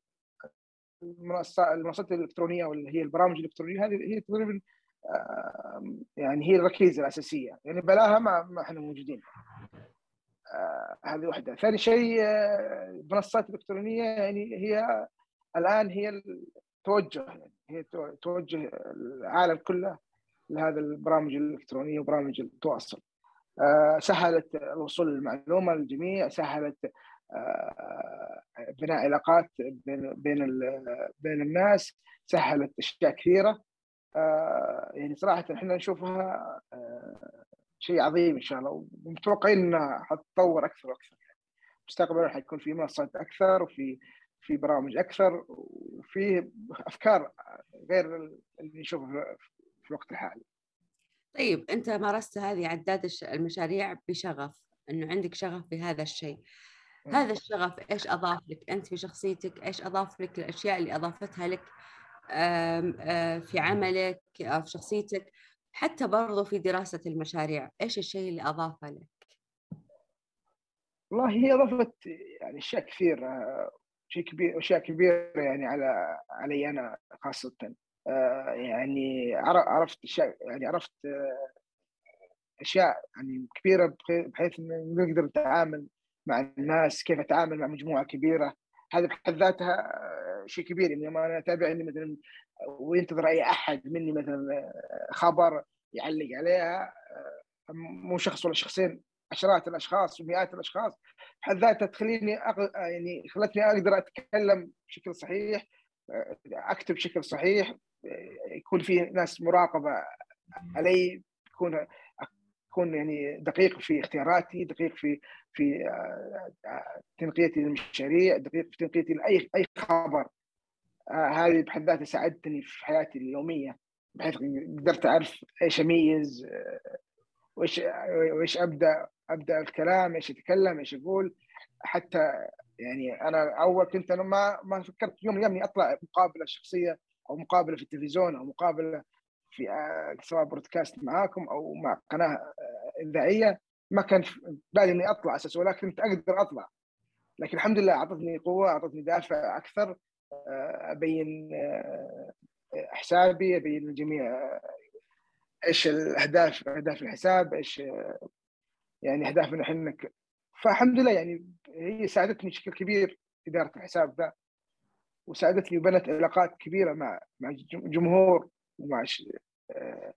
المنصات المنصات الإلكترونية واللي هي البرامج الإلكترونية هذه هي تقريبا يعني هي الركيزة الأساسية. يعني بلاها ما ما إحنا موجودين. آه، هذه واحدة. ثاني شيء المنصات الإلكترونية يعني هي الآن هي التوجه يعني هي توجه العالم كله لهذا البرامج الإلكترونية وبرامج التواصل. آه، سهلت الوصول للمعلومة للجميع سهلت آه، بناء علاقات بين بين بين الناس سهلت أشياء كثيرة. آه، يعني صراحة إحنا نشوفها شيء عظيم إن شاء الله ومتوقعين إنها حتتطور أكثر وأكثر. مستقبلا حيكون في منصات أكثر وفي في برامج أكثر وفي أفكار غير اللي نشوفها في الوقت الحالي. طيب أنت مارست هذه عداد المشاريع بشغف إنه عندك شغف بهذا الشيء. هذا الشغف إيش أضاف لك أنت في شخصيتك؟ إيش أضاف لك الأشياء اللي أضافتها لك في عملك في شخصيتك حتى برضو في دراسة المشاريع إيش الشيء اللي أضافه لك؟ والله هي أضافت يعني أشياء كثير شيء كبير أشياء كبيرة يعني على علي أنا خاصة آه، يعني عرفت يعني عرفت آه، أشياء يعني كبيرة بحيث ان نقدر نتعامل مع الناس كيف أتعامل مع مجموعة كبيرة. هذا بحد ذاتها آه، شيء كبير. يعني ما أنا أتابع إني مثلا وينتظر أي أحد مني مثلا خبر يعلق عليها مو شخص ولا شخصين عشرات الأشخاص ومئات الأشخاص بحد ذاتها تخليني أغ... يعني خلتني أقدر أتكلم بشكل صحيح أكتب بشكل صحيح. يكون في ناس مراقبة علي يكون اكون يعني دقيق في اختياراتي دقيق في في آه، تنقيتي للمشاريع دقيق في تنقيتي لاي أي خبر. آه، هذه بحد ذاتها ساعدتني في حياتي اليومية بحيث قدرت أعرف إيش أميز آه، وايش وإيش أبدأ أبدأ الكلام إيش أتكلم إيش أقول. حتى يعني أنا أول كنت أنا ما ما فكرت يوم يوم أطلع مقابلة شخصية أو مقابلة في التلفزيون أو مقابلة في آه، سواء بودكاست معاكم أو مع قناة آه، إذاعية ما كان في بالي إني أطلع أساسا ولكن كنت أقدر أطلع. لكن الحمد لله أعطتني قوة أعطتني دافع أكثر آه، أبين حسابي أبين للجميع إيش الأهداف أهداف الحساب إيش يعني أهدافنا إحنا فالحمد لله يعني هي ساعدتني بشكل كبير إدارة الحساب ذا. وساعدتني وبنت علاقات كبيرة مع مع جمهور ومع آه،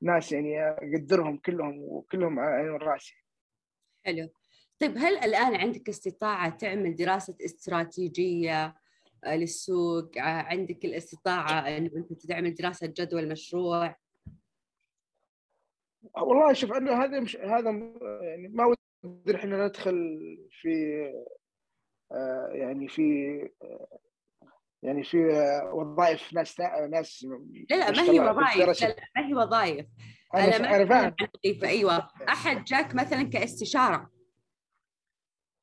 ناس يعني أقدرهم كلهم وكلهم على عين رأسي. حلو. طيب هل الآن عندك استطاعة تعمل دراسة استراتيجية آه، للسوق؟ آه، عندك الاستطاعة انه أنت تعمل دراسة جدوى المشروع؟ والله شوف انه هذا مش هذا يعني ما ودي إحنا ندخل في يعني في يعني في وظائف ناس ناس لا لا ما هي وظائف. لا, لا ما هي وظائف. أنا ما أنا أيوه. أحد جاك مثلا كاستشارة.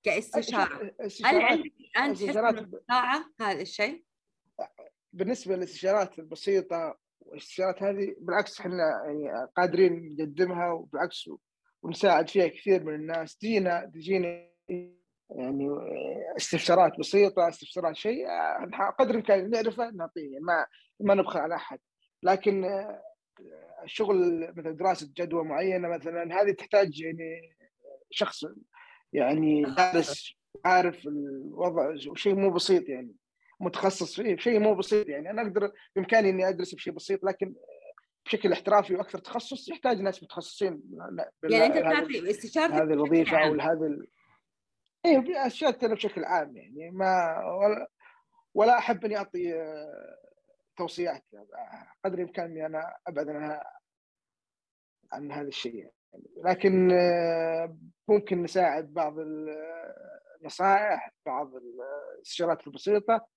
كاستشارة. هل عندك الآن استطاعه هذا الشيء؟ بالنسبة للاستشارات البسيطة والاستشارات هذه بالعكس إحنا يعني قادرين نقدمها وبالعكس ونساعد فيها كثير من الناس. تجينا تجينا يعني استفسارات بسيطة استفسارات شيء قدر الإمكان نعرفه نعطيه ما ما نبخل على أحد لكن الشغل مثل دراسة جدوى معينة مثلا هذه تحتاج يعني شخص يعني دارس عارف الوضع شيء مو بسيط يعني متخصص فيه شيء مو بسيط يعني أنا أقدر بإمكاني إني أدرس بشيء بسيط لكن بشكل احترافي وأكثر تخصص يحتاج ناس متخصصين يعني أنت تعطي استشارتك هذه الوظيفة أو هذه. اي استشارتي أنا بشكل عام يعني ما ولا, ولا أحب أني أعطي آه، توصيات قدر الإمكان أنا أبعد عنها عن هذا الشيء يعني. لكن آه، ممكن نساعد بعض النصائح بعض الاستشارات البسيطة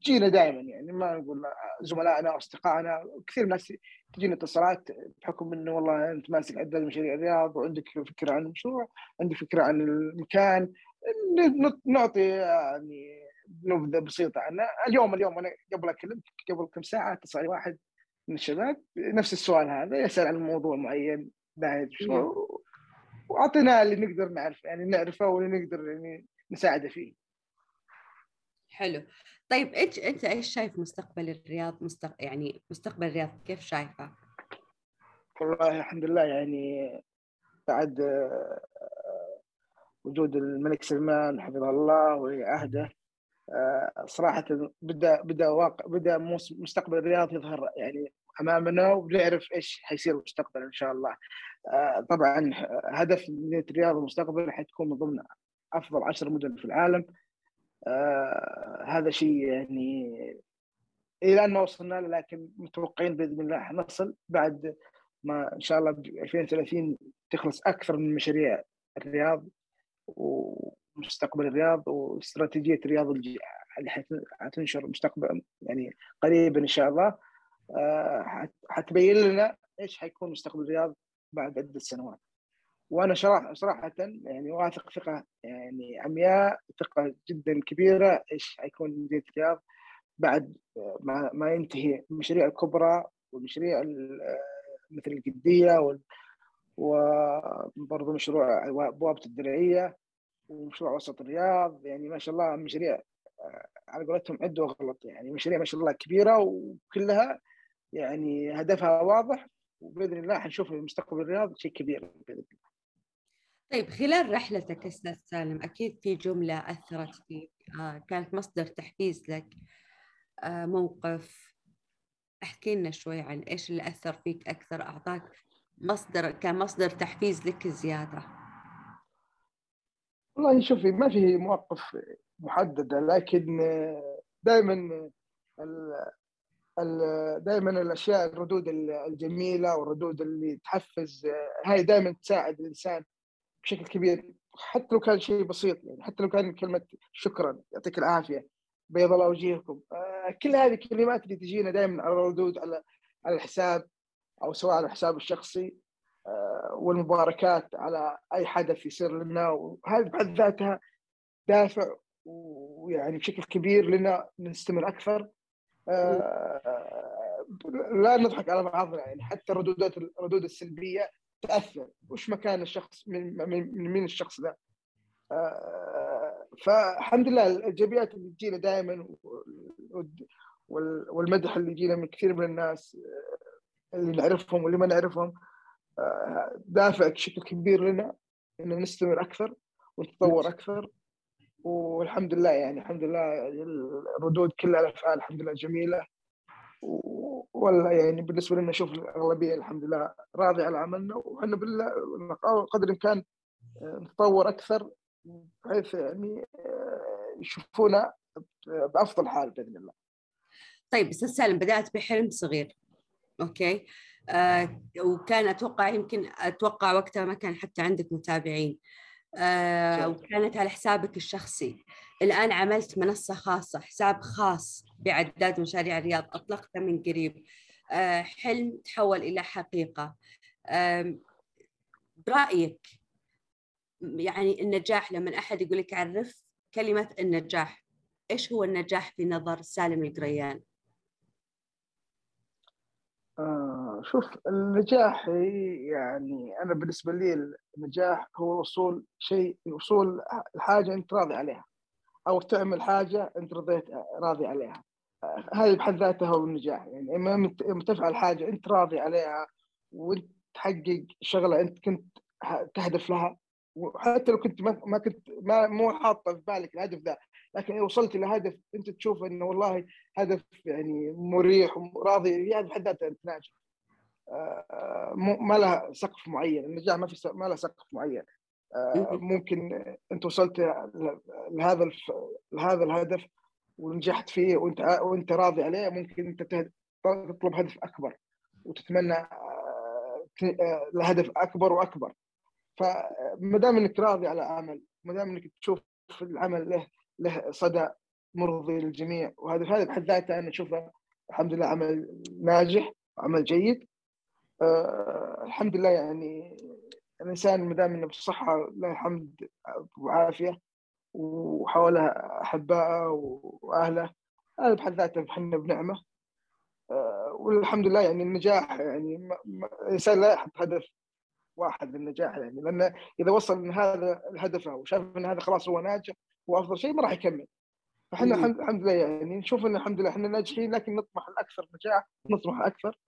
تجينا دائما يعني ما نقول زملائنا واصدقائنا كثير ناس تجينا اتصالات بحكم إنه والله أنت ماسك عدد مشاريع الرياض وعندك فكرة عن المشروع عندك فكرة عن المكان نعطي يعني نبذة بسيطة عنه. اليوم اليوم أنا قبل أكلمك قبل كم ساعة اتصل واحد من الشباب نفس السؤال هذا يسأل عن موضوع معين المشروع وأعطينا اللي نقدر نعرف يعني نعرفه واللي نقدر يعني نساعده فيه. حلو. طيب إيش إنت إيش شايف مستقبل الرياض مستق... يعني مستقبل الرياض كيف شايفه؟ والله الحمد لله يعني بعد آه، وجود الملك سلمان حفظه الله وعهده عهده آه، صراحة بدأ بدأ واقع بدأ مستقبل الرياض يظهر يعني أمامنا وبنعرف إيش حيصير المستقبل إن شاء الله. آه، طبعا هدف مدينة الرياض المستقبل حتكون من ضمن أفضل عشر مدن في العالم آه هذا شيء يعني إلى أن وصلنا له لكن متوقعين بإذن الله حنصل بعد ما إن شاء الله ب 2030 تخلص أكثر من مشاريع الرياض ومستقبل الرياض واستراتيجية الرياض اللي حتنشر مستقبل يعني قريبا إن شاء الله آه حتبين لنا إيش حيكون مستقبل الرياض بعد عدة سنوات. وأنا صراحة صراحة يعني واثق ثقة يعني عمياء ثقة جدا كبيرة إيش حيكون مدينه الرياض بعد ما, ما ينتهي المشاريع الكبرى والمشاريع مثل القديه وبرضه مشروع بوابه الدرعية ومشروع وسط الرياض يعني ما شاء الله مشاريع على قولتهم عدوا غلط يعني مشاريع ما شاء الله كبيرة وكلها يعني هدفها واضح وبإذن الله حنشوف المستقبل الرياض شيء كبير بإذن الله. طيب خلال رحلتك أستاذ سالم أكيد في جملة أثرت فيك آه كانت مصدر تحفيز لك آه موقف. احكي لنا شوي عن إيش اللي أثر فيك أكثر أعطاك مصدر كان مصدر تحفيز لك زيادة. والله شوفي ما في مواقف محددة لكن دائما دائما الأشياء الردود الجميلة والردود اللي تحفز هاي دائما تساعد الإنسان. بشكل كبير حتى لو كان شيء بسيط يعني حتى لو كان كلمة شكرا يعطيك العافية بيض الله وجيهكم آه، كل هذه الكلمات اللي تجينا دائما على الردود على على الحساب أو سواء على الحساب الشخصي آه، والمباركات على أي حدث يصير لنا. وهذه بحد ذاتها دافع ويعني بشكل كبير لنا نستمر أكثر. آه، لا نضحك على بعضنا يعني حتى الردودات الردود السلبية تأثر. وش مكان الشخص من من مين الشخص ذا؟ آه، فالحمد لله الإيجابيات اللي تجينا دائما والمدح اللي يجينا من كثير من الناس آه، اللي نعرفهم واللي ما نعرفهم آه، دافع بشكل كبير لنا ان نستمر أكثر ونتطور أكثر. والحمد لله يعني الحمد لله الردود كلها الأفعال الحمد لله جميلة. والله يعني بالنسبة لنا نشوف الأغلبية الحمد لله راضي على عملنا وإحنا بالله قدر الإمكان آه، نتطور أكثر بحيث يعني آه، يشوفونا بأفضل حال بإذن الله. طيب أستاذ سالم بدأت بحلم صغير أوكي؟ آه وكان أتوقع يمكن أتوقع وقتها ما كان حتى عندك متابعين. آه وكانت على حسابك الشخصي. الآن عملت منصة خاصة حساب خاص بعداد مشاريع الرياض أطلقته من قريب. آه حلم تحول إلى حقيقة. برأيك يعني النجاح لما أحد يقول لك عرف كلمة النجاح إيش هو النجاح في نظر سالم القريان؟ آه شوف النجاح يعني أنا بالنسبة لي النجاح هو الوصول شيء وصول الحاجة أنت راضي عليها. أو تعمل حاجة أنت رضيت راضي عليها. آه هذه بحد ذاتها هو النجاح. يعني إما تفعل حاجة أنت راضي عليها وأنت تحقق شغلة أنت كنت تهدف لها. وحتى لو كنت ما كنت ما مو حاطة في بالك الهدف ذا لكن وصلت إلى هدف أنت تشوف إنه والله هدف يعني مريح وراضي هذا بحد ذاته أنت ناجح. آه، ما لها سقف معين. النجاح ما في ما لها سقف معين. آه، ممكن انت وصلت لهذا لهذا الهدف ونجحت فيه وانت وانت راضي عليه ممكن انت تطلب هدف أكبر وتتمنى آه، لهدف أكبر وأكبر. فما دام إنك راضي على عمل ما دام إنك تشوف العمل له له صدى مرضي للجميع وهذا هذا بحد ذاته أنا أشوفه الحمد لله عمل ناجح عمل جيد. أه الحمد لله يعني الإنسان ما دام إنه بالصحه له الحمد وعافية وحوله احبائه وأهله هذا بحد ذاته إحنا بنعمة. أه والحمد لله يعني النجاح يعني الإنسان لا يحط هدف واحد للنجاح يعني لأن إذا وصل من هذا هدفه وشاف إن هذا خلاص هو ناجح هو أفضل شيء ما راح يكمل. فإحنا الحمد لله يعني نشوف إن الحمد لله إحنا ناجحين لكن نطمح الاكثر نجاح نطمح أكثر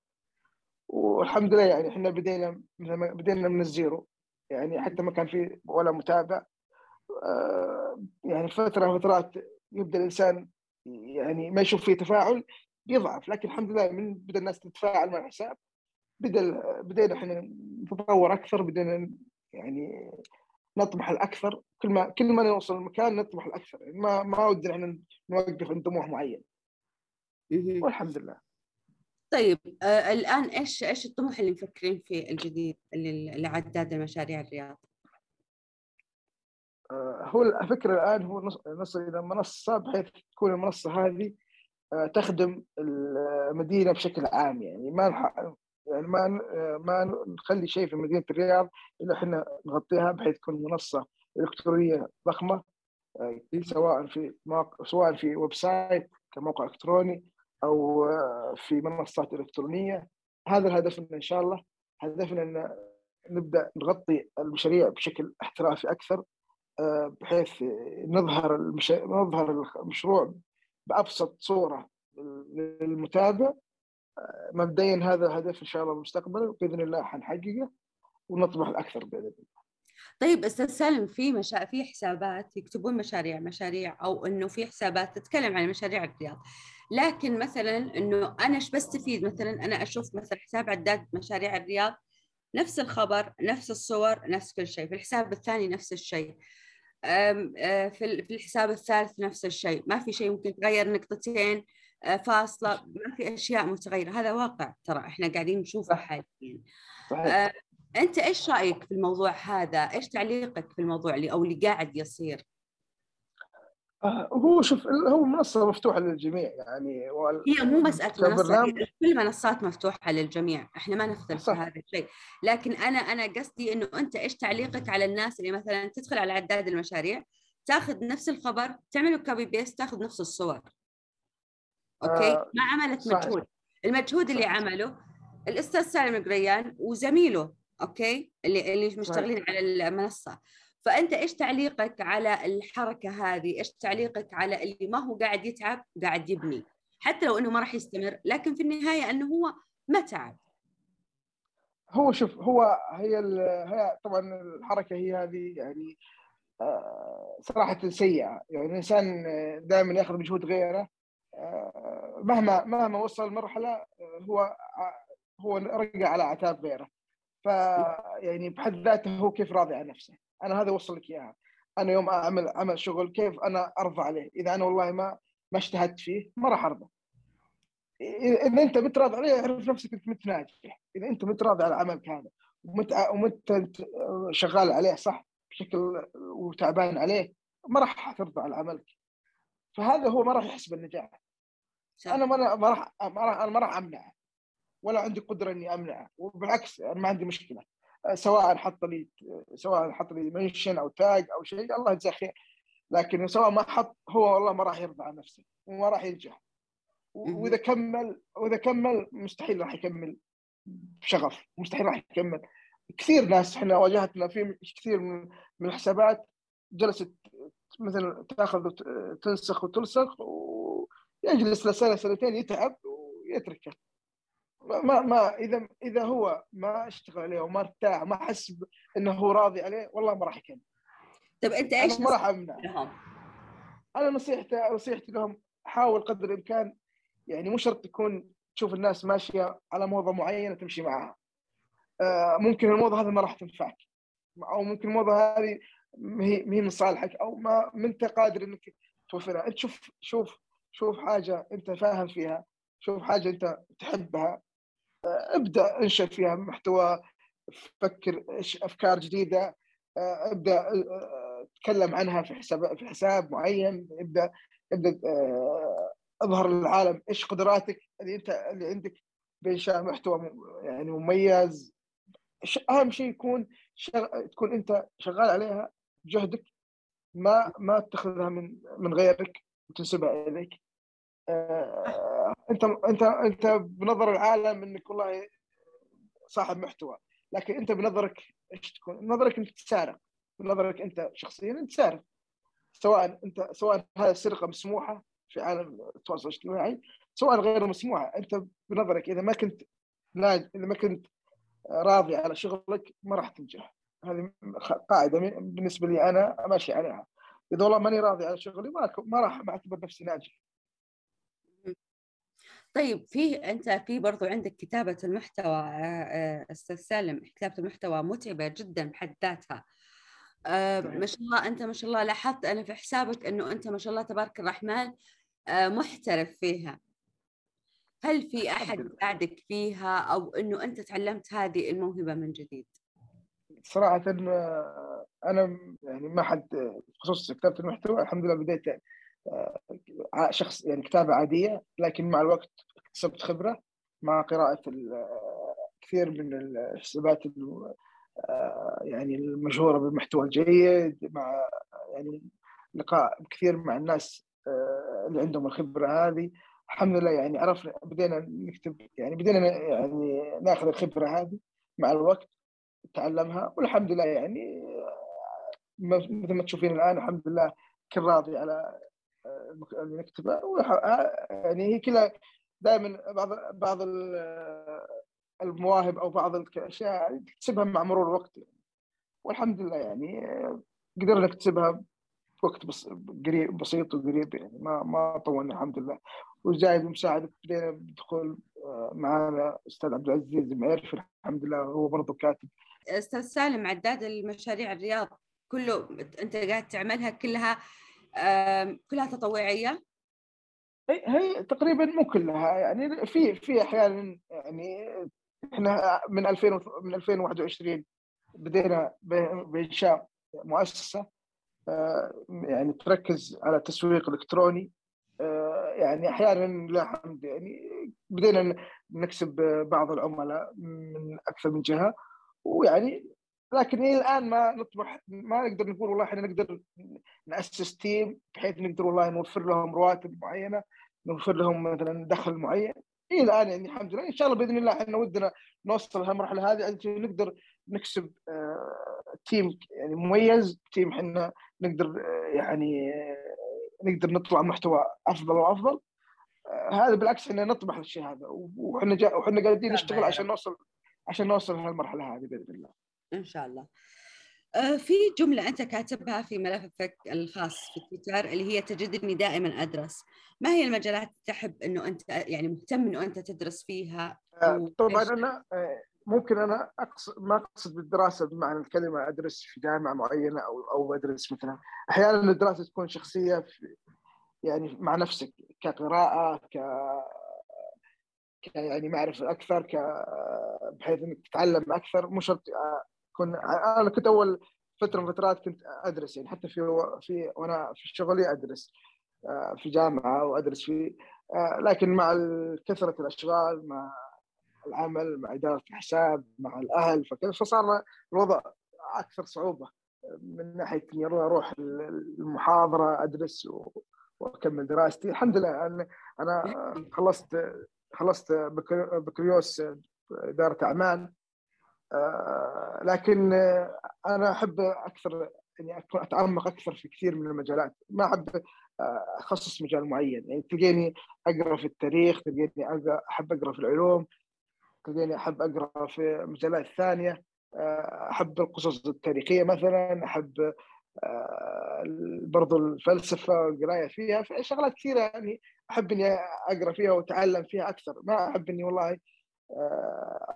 والحمد لله يعني إحنا بدينا بدينا من الزيرو. يعني حتى ما كان في ولا متابع. آه، يعني فتره فترات يبدأ الإنسان يعني ما يشوف فيه تفاعل يضعف. لكن الحمد لله من بدأ الناس تتفاعل مع الحساب بدأ بدينا إحنا نتطور أكثر بدينا يعني نطمح الأكثر. كل ما كل ما نوصل المكان نطمح الأكثر. يعني ما ما ودنا إحنا نوقف عند طموح معين. والحمد لله. طيب آه الآن إيش إيش الطموح اللي مفكرين فيه الجديد لعداد المشاريع الرياض؟ آه هو الفكرة الآن هو نصل إلى منصة بحيث تكون المنصة هذه آه تخدم المدينة بشكل عام يعني ما يعني ما ما نخلي شيء في مدينة الرياض إلا إحنا نغطيها بحيث تكون منصة إلكترونية ضخمة آه، سواء في مواقع سواء في website كموقع إلكتروني أو آه، في منصات إلكترونية هذا الهدف إن شاء الله هدفنا إن نبدأ نغطي المشاريع بشكل احترافي أكثر آه، بحيث نظهر. نظهر المشروع بأبسط صورة للمتابع مبدئيا هذا الهدف إن شاء الله المستقبل وبإذن الله حنحققه ونطمح الاكثر بإذن الله. طيب أستاذ سالم في مشا... في حسابات يكتبون مشاريع مشاريع أو إنه في حسابات تتكلم عن مشاريع الرياض. لكن مثلا إنه أنا إيش بستفيد؟ مثلا أنا أشوف مثلا حساب عداد مشاريع الرياض نفس الخبر نفس الصور نفس كل شيء. في الحساب الثاني نفس الشيء. في الحساب الثالث نفس الشيء. ما في شيء ممكن تغير نقطتين فاصلة ما في أشياء متغيرة. هذا واقع ترى إحنا قاعدين نشوفه حاليا. أنت إيش رأيك في الموضوع هذا؟ إيش تعليقك في الموضوع اللي أو اللي قاعد يصير؟ آه، هو شوف هو منصة مفتوحة للجميع يعني هي مو مسألة منصة كل المنصات مفتوحة للجميع. إحنا ما نختلف في هذا الشيء. لكن أنا أنا قصدي إنه أنت إيش تعليقك على الناس اللي مثلا تدخل على عداد المشاريع تاخذ نفس الخبر تعمله copy paste تاخذ نفس الصور. okay؟ آه ما عملت صحيح. مجهود. المجهود اللي عمله الأستاذ سالم القريان وزميله أوكي؟ اللي اللي مشتغلين على المنصة. فأنت إيش تعليقك على الحركة هذه؟ إيش تعليقك على اللي ما هو قاعد يتعب قاعد يبني؟ حتى لو إنه ما راح يستمر لكن في النهاية إنه هو ما تعب. هو شوف هو هي هي طبعا الحركة هي هذه يعني آه، صراحة سيئة. يعني الإنسان دائما ياخذ مجهود غيره. مهما مهما وصل مرحلة هو هو رجع على عتاب غيره. فيعني بحد ذاته هو كيف راضي عن نفسه. أنا هذا وصل لك إياها. أنا يوم اعمل عمل شغل كيف أنا أرضى عليه. إذا أنا والله ما ما اجتهدت فيه ما راح أرضى. اذا أنت متراضي عليه اعرف نفسك أنت متناجح. إذا أنت متراضي على عملك هذا ومت ومت شغال عليه صح بشكل وتعبان عليه ما راح ترضى على عملك. فهذا هو ما راح يحسب النجاح أنا ما ما راح ما راح أنا ما راح أمنعه. ولا عندي قدرة إني أمنعه وبالعكس أنا ما عندي مشكلة. سواء حط لي سواء حط لي منشن أو تاج أو شيء الله يجزاه خير. لكن سواء ما حط هو والله ما راح يرضى عن نفسه وما راح ينجح. وإذا كمل وإذا كمل مستحيل راح يكمل بشغف مستحيل راح يكمل. كثير ناس إحنا واجهتنا في كثير من الحسابات جلست مثلا تأخذ تنسخ وتلصق ويجلس له سنه سنتين يتعب ويتركه. ما ما اذا إذا هو ما اشتغل عليه وما ارتاح ما حس إنه هو راضي عليه والله ما راح يكمل. طيب أنت إيش ما راح أمنع. أنا نصيحتي نصيحتي لهم حاول قدر الإمكان يعني مو شرط تكون تشوف الناس ماشية على موضة معينة تمشي معها. آه، ممكن الموضة هذه ما راح تنفعك. أو ممكن الموضة هذه ما هي من صالحك أو ما ما أنت قادر إنك توفرها أنت شوف شوف شوف حاجة أنت فاهم فيها شوف حاجة أنت تحبها. ابدأ انشا فيها محتوى فكر أفكار جديدة ابدأ آه، تكلم عنها في حساب في حساب معين ابدأ ابدأ اظهر للعالم إيش قدراتك اللي أنت اللي عندك بانشاء محتوى يعني مميز. أهم شيء يكون شغ... تكون أنت شغال عليها بجهدك ما ما تأخذها من من غيرك وتنسبها إليك. آه انت انت انت بنظر العالم انك والله صاحب محتوى. لكن انت بنظرك إيش تكون؟ بنظرك انك تسارق. بنظرك انت شخصيا انت سارق سواء انت سواء هذه السرقة مسموحة في عالم التواصل الاجتماعي سواء غير مسموحة. انت بنظرك إذا ما كنت إذا ما كنت راضي على شغلك ما راح تنجح. هذه قاعدة بالنسبة لي أنا ماشي عليها. إذا والله ماني راضي على شغلي ما ما راح أعتبر نفسي ناجح. طيب في أنت في برضو عندك كتابة المحتوى آه، آه، أستاذ سالم كتابة المحتوى متعبة جدا بحد ذاتها. آه، ما شاء الله أنت ما شاء الله لاحظت أنا في حسابك إنه أنت ما شاء الله تبارك الرحمن محترف فيها. هل في أحد ساعدك فيها أو إنه أنت تعلمت هذه الموهبة من جديد؟ صراحة أنا يعني ما حد بخصوص كتابة المحتوى الحمد لله بديت آه، شخص يعني كتابة عادية لكن مع الوقت اكتسبت خبرة مع قراءة كثير من الحسابات آه، يعني المشهوره بالمحتوى الجيد مع يعني لقاء كثير مع الناس آه، اللي عندهم الخبرة هذه. الحمد لله يعني عرفنا بدينا نكتب يعني بدينا يعني ناخذ الخبرة هذه مع الوقت نتعلمها والحمد لله يعني مثل ما تشوفين الآن الحمد لله كل راضي على اللي نكتبه يعني هي كلها دائما بعض بعض المواهب أو بعض الأشياء تكتسبها مع مرور الوقت والحمد لله يعني قدرنا نكتسبها وقت بس قريب بسيط وقريب يعني ما ما طولنا الحمد لله. وزايد مساعدة بدينا بدخول آه، معنا أستاذ عبد العزيز معرف الحمد لله هو برضه كاتب. أستاذ سالم عداد المشاريع الرياض كله أنت قاعد تعملها كلها كلها تطوعية؟ هي تقريبا مو كلها يعني في في أحيانا يعني إحنا من 2000 من 2021 بدينا بإنشاء مؤسسة آه، يعني تركز على التسويق الالكتروني آه، يعني أحيانا لا حمد يعني بدينا نكسب بعض العملاء من أكثر من جهة ويعني لكن إلى الآن ما نطمح ما نقدر نقول والله إحنا نقدر نأسس team بحيث نقدر والله نوفر لهم رواتب معينة نوفر لهم مثلا دخل معين. إلى الآن يعني الحمد لله. إن شاء الله بإذن الله إحنا ودنا نوصل لهالمرحله هذه عشان نقدر نكسب team آه، يعني مميز team إحنا نقدر آه، يعني آه، نقدر نطلع محتوى أفضل وأفضل. هذا بالعكس إحنا نطمح للشيء هذا. وإحنا جا وإحنا قاعدين نشتغل عشان نوصل عشان نوصل لهالمرحله هذه بإذن الله. إن شاء الله. في جملة أنت كاتبها في ملفك الخاص في تويتر اللي هي تجدني دائما أدرس. ما هي المجالات تحب أنه أنت يعني مهتم أنه أنت تدرس فيها؟ طبعا أنا ممكن أنا أقصد ما أقصد بالدراسة بمعنى الكلمة أدرس في جامعة معينة أو أو أدرس مثلا. أحيانا الدراسة تكون شخصية في يعني مع نفسك كقراءة ك يعني معرفة أكثر ك بحيث إنك تتعلم أكثر. مو شرط كن أنا كنت أول فترة من فترات كنت أدرس يعني حتى في في وأنا في شغلي أدرس في جامعة وأدرس في لكن مع كثرة الأشغال مع العمل مع إدارة الحساب مع الأهل فكذا فصار الوضع أكثر صعوبة. من ناحية إني أروح المحاضرة أدرس وأكمل دراستي. الحمد لله أنا أنا خلصت خلصت بكالوريوس إدارة أعمال. آه، لكن أنا أحب أكثر أكون أتعمق أكثر في كثير من المجالات. ما أحب آه، أخصص مجال معين. يعني تلقيني أقرأ في التاريخ تلقيني أحب أقرأ في العلوم تلقيني أحب أقرأ في مجالات ثانية. آه، أحب القصص التاريخية مثلا أحب آه، برضو الفلسفة والقراية فيها. في شغلات كثيرة يعني أحب إني أقرأ فيها وأتعلم فيها أكثر. ما أحب إني والله آه،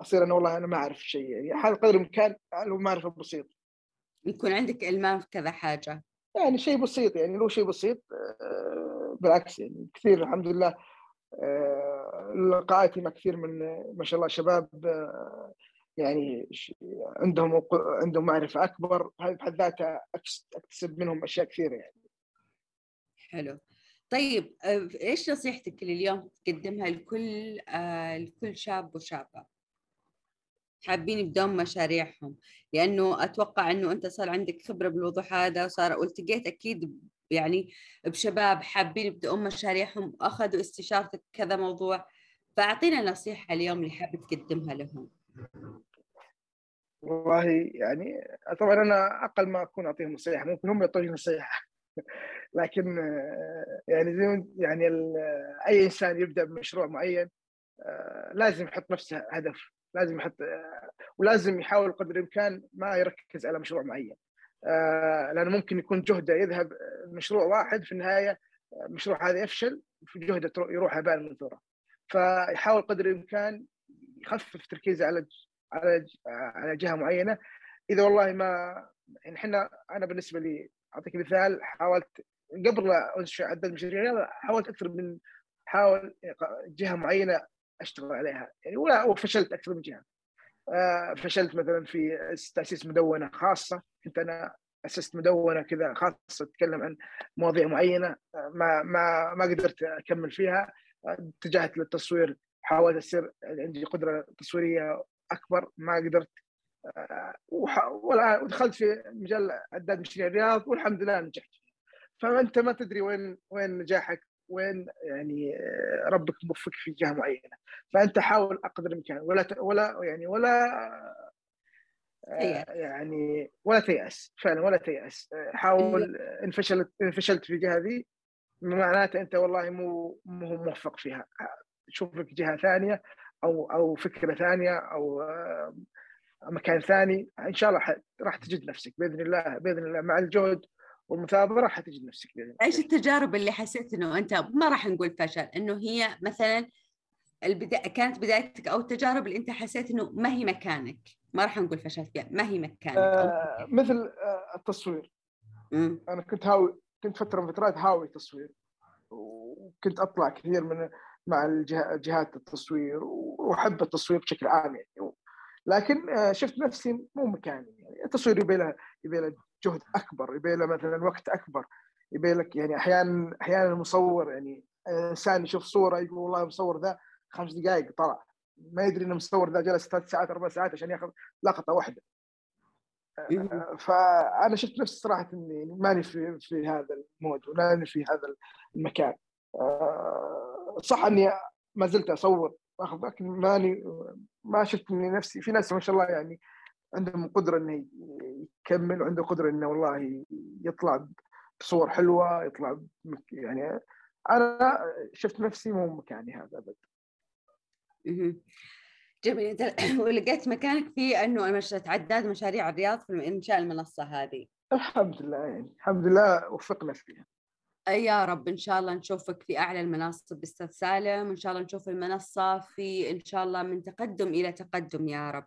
أصير أنا والله أنا ما أعرف شيء. يعني حال قدر الإمكان لو معرفة بسيط. يكون عندك المام في كذا حاجة. يعني شيء بسيط يعني لو شيء بسيط آه، بالعكس يعني كثير الحمد لله لقاءاتي مع كثير من ما شاء الله شباب يعني عندهم عندهم معرفة أكبر هذه بحد ذاتها أكتسب منهم أشياء كثيرة يعني. حلو. طيب آه، إيش نصيحتك اللي اليوم تقدمها لكل آه لكل شاب وشابة. حابين يبدون مشاريعهم لأنه أتوقع إنه أنت صار عندك خبرة بالوضوح هذا وصار والتقيت أكيد يعني بشباب حابين يبدأون مشاريعهم وأخذوا استشارتك كذا موضوع. فأعطينا نصيحة اليوم اللي حابب تقدمها لهم. والله يعني طبعا أنا أقل ما أكون أعطيهم نصيحة ممكن هم يعطوني نصيحة. لكن يعني زي يعني أي إنسان يبدأ بمشروع معين لازم يحط نفسه هدف لازم يحط ولازم يحاول قدر الإمكان ما يركز على مشروع معين. لأنه ممكن يكون جهده يذهب مشروع واحد في النهاية المشروع هذا يفشل في جهده يروح هباء منثورا فيحاول قدر الإمكان يخفف تركيزه على على على جهة معينة. إذا والله ما يعني إحنا أنا بالنسبة لي أعطيك مثال حاولت قبل لا انشا عدد مشاريع حاولت أكثر من حاول جهة معينة أشتغل عليها يعني وفشلت أكثر من جهة. آه، فشلت مثلا في تأسيس مدونة خاصة كنت أنا أسست مدونة كذا خاصة تتكلم عن مواضيع معينة آه، ما ما ما قدرت أكمل فيها. اتجهت للتصوير حاولت أصير عندي قدرة تصويرية أكبر ما قدرت آه، ودخلت في مجال عداد مشاريع الرياض والحمد لله نجحت. فأنت ما تدري وين وين نجاحك وين يعني آه، ربك موفقك في جهة معينة. فأنت حاول أقدر الإمكان ولا ولا يعني ولا آه، يعني ولا تيأس. فعلا ولا تيأس. حاول ان فشلت ان فشلت في الجهة ذي. معناته أنت والله مو مو موفق فيها. شوف لك جهة ثانية أو أو فكرة ثانية أو آه، مكان ثاني إن شاء الله راح تجد نفسك بإذن الله بإذن الله. مع الجهد والمثابرة راح تجد نفسك بإذن الله. إيش التجارب اللي حسيت إنه أنت ما راح نقول فشل إنه هي مثلا البدا... كانت بدايتك أو التجارب اللي أنت حسيت إنه ما هي مكانك ما راح نقول فشلت فيها ما هي مكانك آه مثل آه التصوير. مم. أنا كنت هاوي كنت فترة من فترات هاوي تصوير وكنت أطلع كثير من مع جهات التصوير وأحب التصوير بشكل عام يعني. لكن آه، شفت نفسي مو مكاني. يعني التصوير يبي له يبي له جهد أكبر يبي له مثلا وقت أكبر يبي لك يعني أحيانا أحيانا المصور يعني إنسان يشوف صورة يقول والله المصور ذا خمس دقائق طلع. ما يدري ان المصور ذا جلس ثلاث ساعات أربع ساعات عشان ياخذ لقطة واحدة. آه، فأنا شفت نفسي صراحة إني ماني في في هذا ال mood وماني في هذا المكان. آه، صح إني ما زلت أصور واخذ لكن ماني ما شفت إني نفسي في ناس ما شاء الله يعني عندهم قدرة إنه يكمل وعنده قدرة إنه والله يطلع بصور حلوة يطلع يعني أنا شفت نفسي مو مكاني هذا أبد. جميل. ولقيت مكانك في إنه عداد مشاريع الرياض في إنشاء المنصة هذه. الحمد لله يعني الحمد لله وفقنا فيها. يا رب إن شاء الله نشوفك في أعلى المناصب أستاذ سالم وإن شاء الله نشوف المنصة في إن شاء الله من تقدم إلى تقدم يا رب.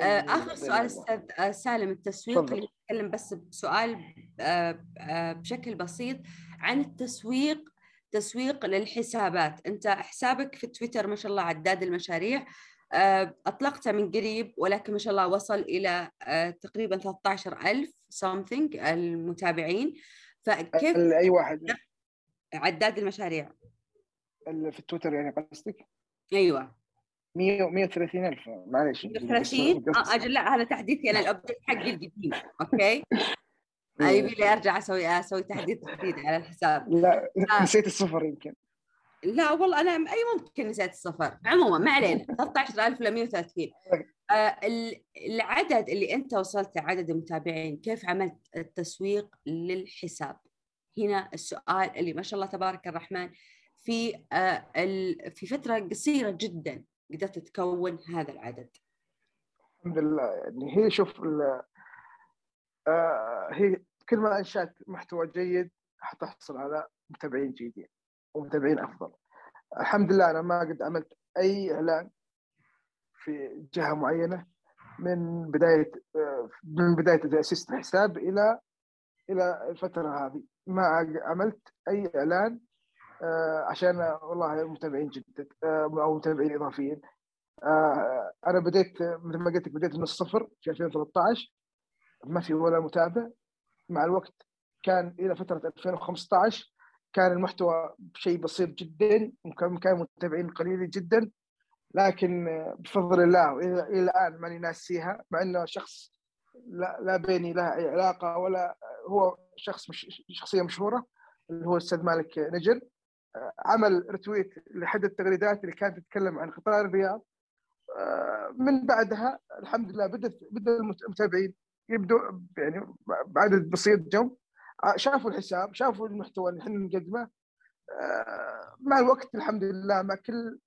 آه، آخر سؤال أستاذ آه، سالم التسويق اللي نتكلم بس بسؤال آه، بشكل بسيط عن التسويق تسويق للحسابات. أنت حسابك في تويتر ما شاء الله عداد المشاريع أطلقته من قريب ولكن ما شاء الله وصل إلى تقريبا 13000 something المتابعين. فكيف أي واحد عداد المشاريع؟ في التويتر يعني قصدك؟ أيوه. 100 130 ألف. معلش 130 آه أجل لا هذا تحديثي أنا الأبديت حقي القديم أوكي؟ يبي لي أرجع أسوي أسوي تحديث جديد على الحساب. لا آه. نسيت الصفر يمكن. لا والله أنا أي ممكن نسيت الصفر. عموما ما علينا. 13000 ل 130 آه العدد اللي أنت وصلت عدد المتابعين كيف عملت التسويق للحساب؟ هنا السؤال اللي ما شاء الله تبارك الرحمن في آه في فترة قصيرة جدا قدرت تكون هذا العدد. الحمد لله يعني هي شوف آه هي كل ما أنشأت محتوى جيد حتحصل على متابعين جيدين ومتابعين أفضل. الحمد لله أنا ما قد عملت أي إعلان في جهة معينة من بداية من بداية تأسيس الحساب إلى إلى الفترة هذه. ما عملت أي إعلان آه، عشان والله متابعين جدد آه، أو متابعين إضافيين. آه، أنا بديت مثل ما قلت لك بديت من الصفر في 2013 ما في ولا متابع. مع الوقت كان إلى فترة 2015 كان المحتوى شيء بسيط جدا وكان كان متابعين قليلين جدا. لكن بفضل الله إلى الآن ماني ناسيها مع إنه شخص لا, لا بيني لها اي علاقة ولا هو شخص مش شخصية مشهورة اللي هو الاستاذ مالك نجر. عمل رتويت لحد التغريدات اللي كانت تتكلم عن قطار الرياض. من بعدها الحمد لله بدت بدأ المتابعين يبدو يعني بعدد بسيط جو شافوا الحساب شافوا المحتوى اللي إحنا نقدمه. مع الوقت الحمد لله مع كل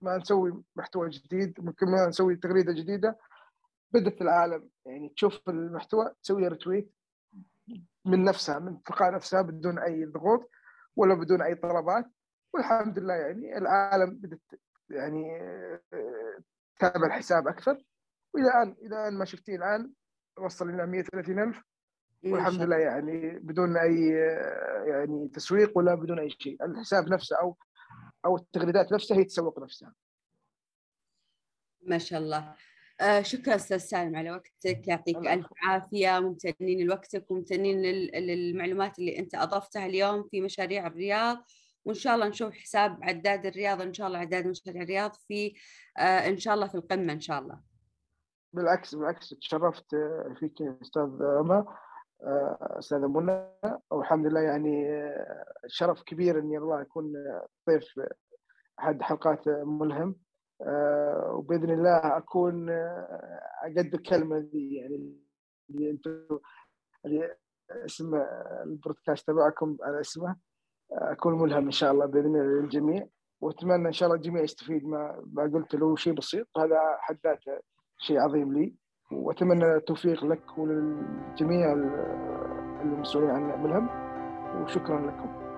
ما نسوي محتوى جديد ممكن ما نسوي تغريدة جديدة. بدات العالم يعني تشوف المحتوى تسوي رتويت من نفسها من تلقاء نفسها بدون أي ضغوط ولا بدون أي طلبات. والحمد لله يعني العالم بدأت يعني تتابع الحساب أكثر. وإلى الآن إلى الآن ما شفتيه الآن وصل لنا 130 ألف. والحمد لله يعني بدون أي يعني تسويق ولا بدون أي شيء. الحساب نفسه أو أو التغريدات نفسها هي تسوق نفسها. ما شاء الله. آه شكرا أستاذ سالم على وقتك. يعطيك ألف عافية. ممتنين لوقتك وممتنين للمعلومات اللي أنت أضفتها اليوم في مشاريع الرياض. وإن شاء الله نشوف حساب عداد الرياض ان شاء الله عداد مشاريع الرياض في آه إن شاء الله في القمة إن شاء الله. بالعكس بالعكس. تشرفت فيك أستاذ عمر. أستاذة منى. والحمد لله يعني شرف كبير إني الله يكون ضيف أحد حلقات ملهم. وبإذن الله أكون أقدر الكلمة دي يعني اللي أنتم اللي اسم البودكاست تبعكم على اسمه. أكون ملهم إن شاء الله بإذن الله للجميع. وأتمنى إن شاء الله الجميع يستفيد ما ما قلت له شيء بسيط. هذا حد ذاته شيء عظيم لي. وأتمنى التوفيق لك وللجميع المسؤولين عن ملهم وشكرا لكم.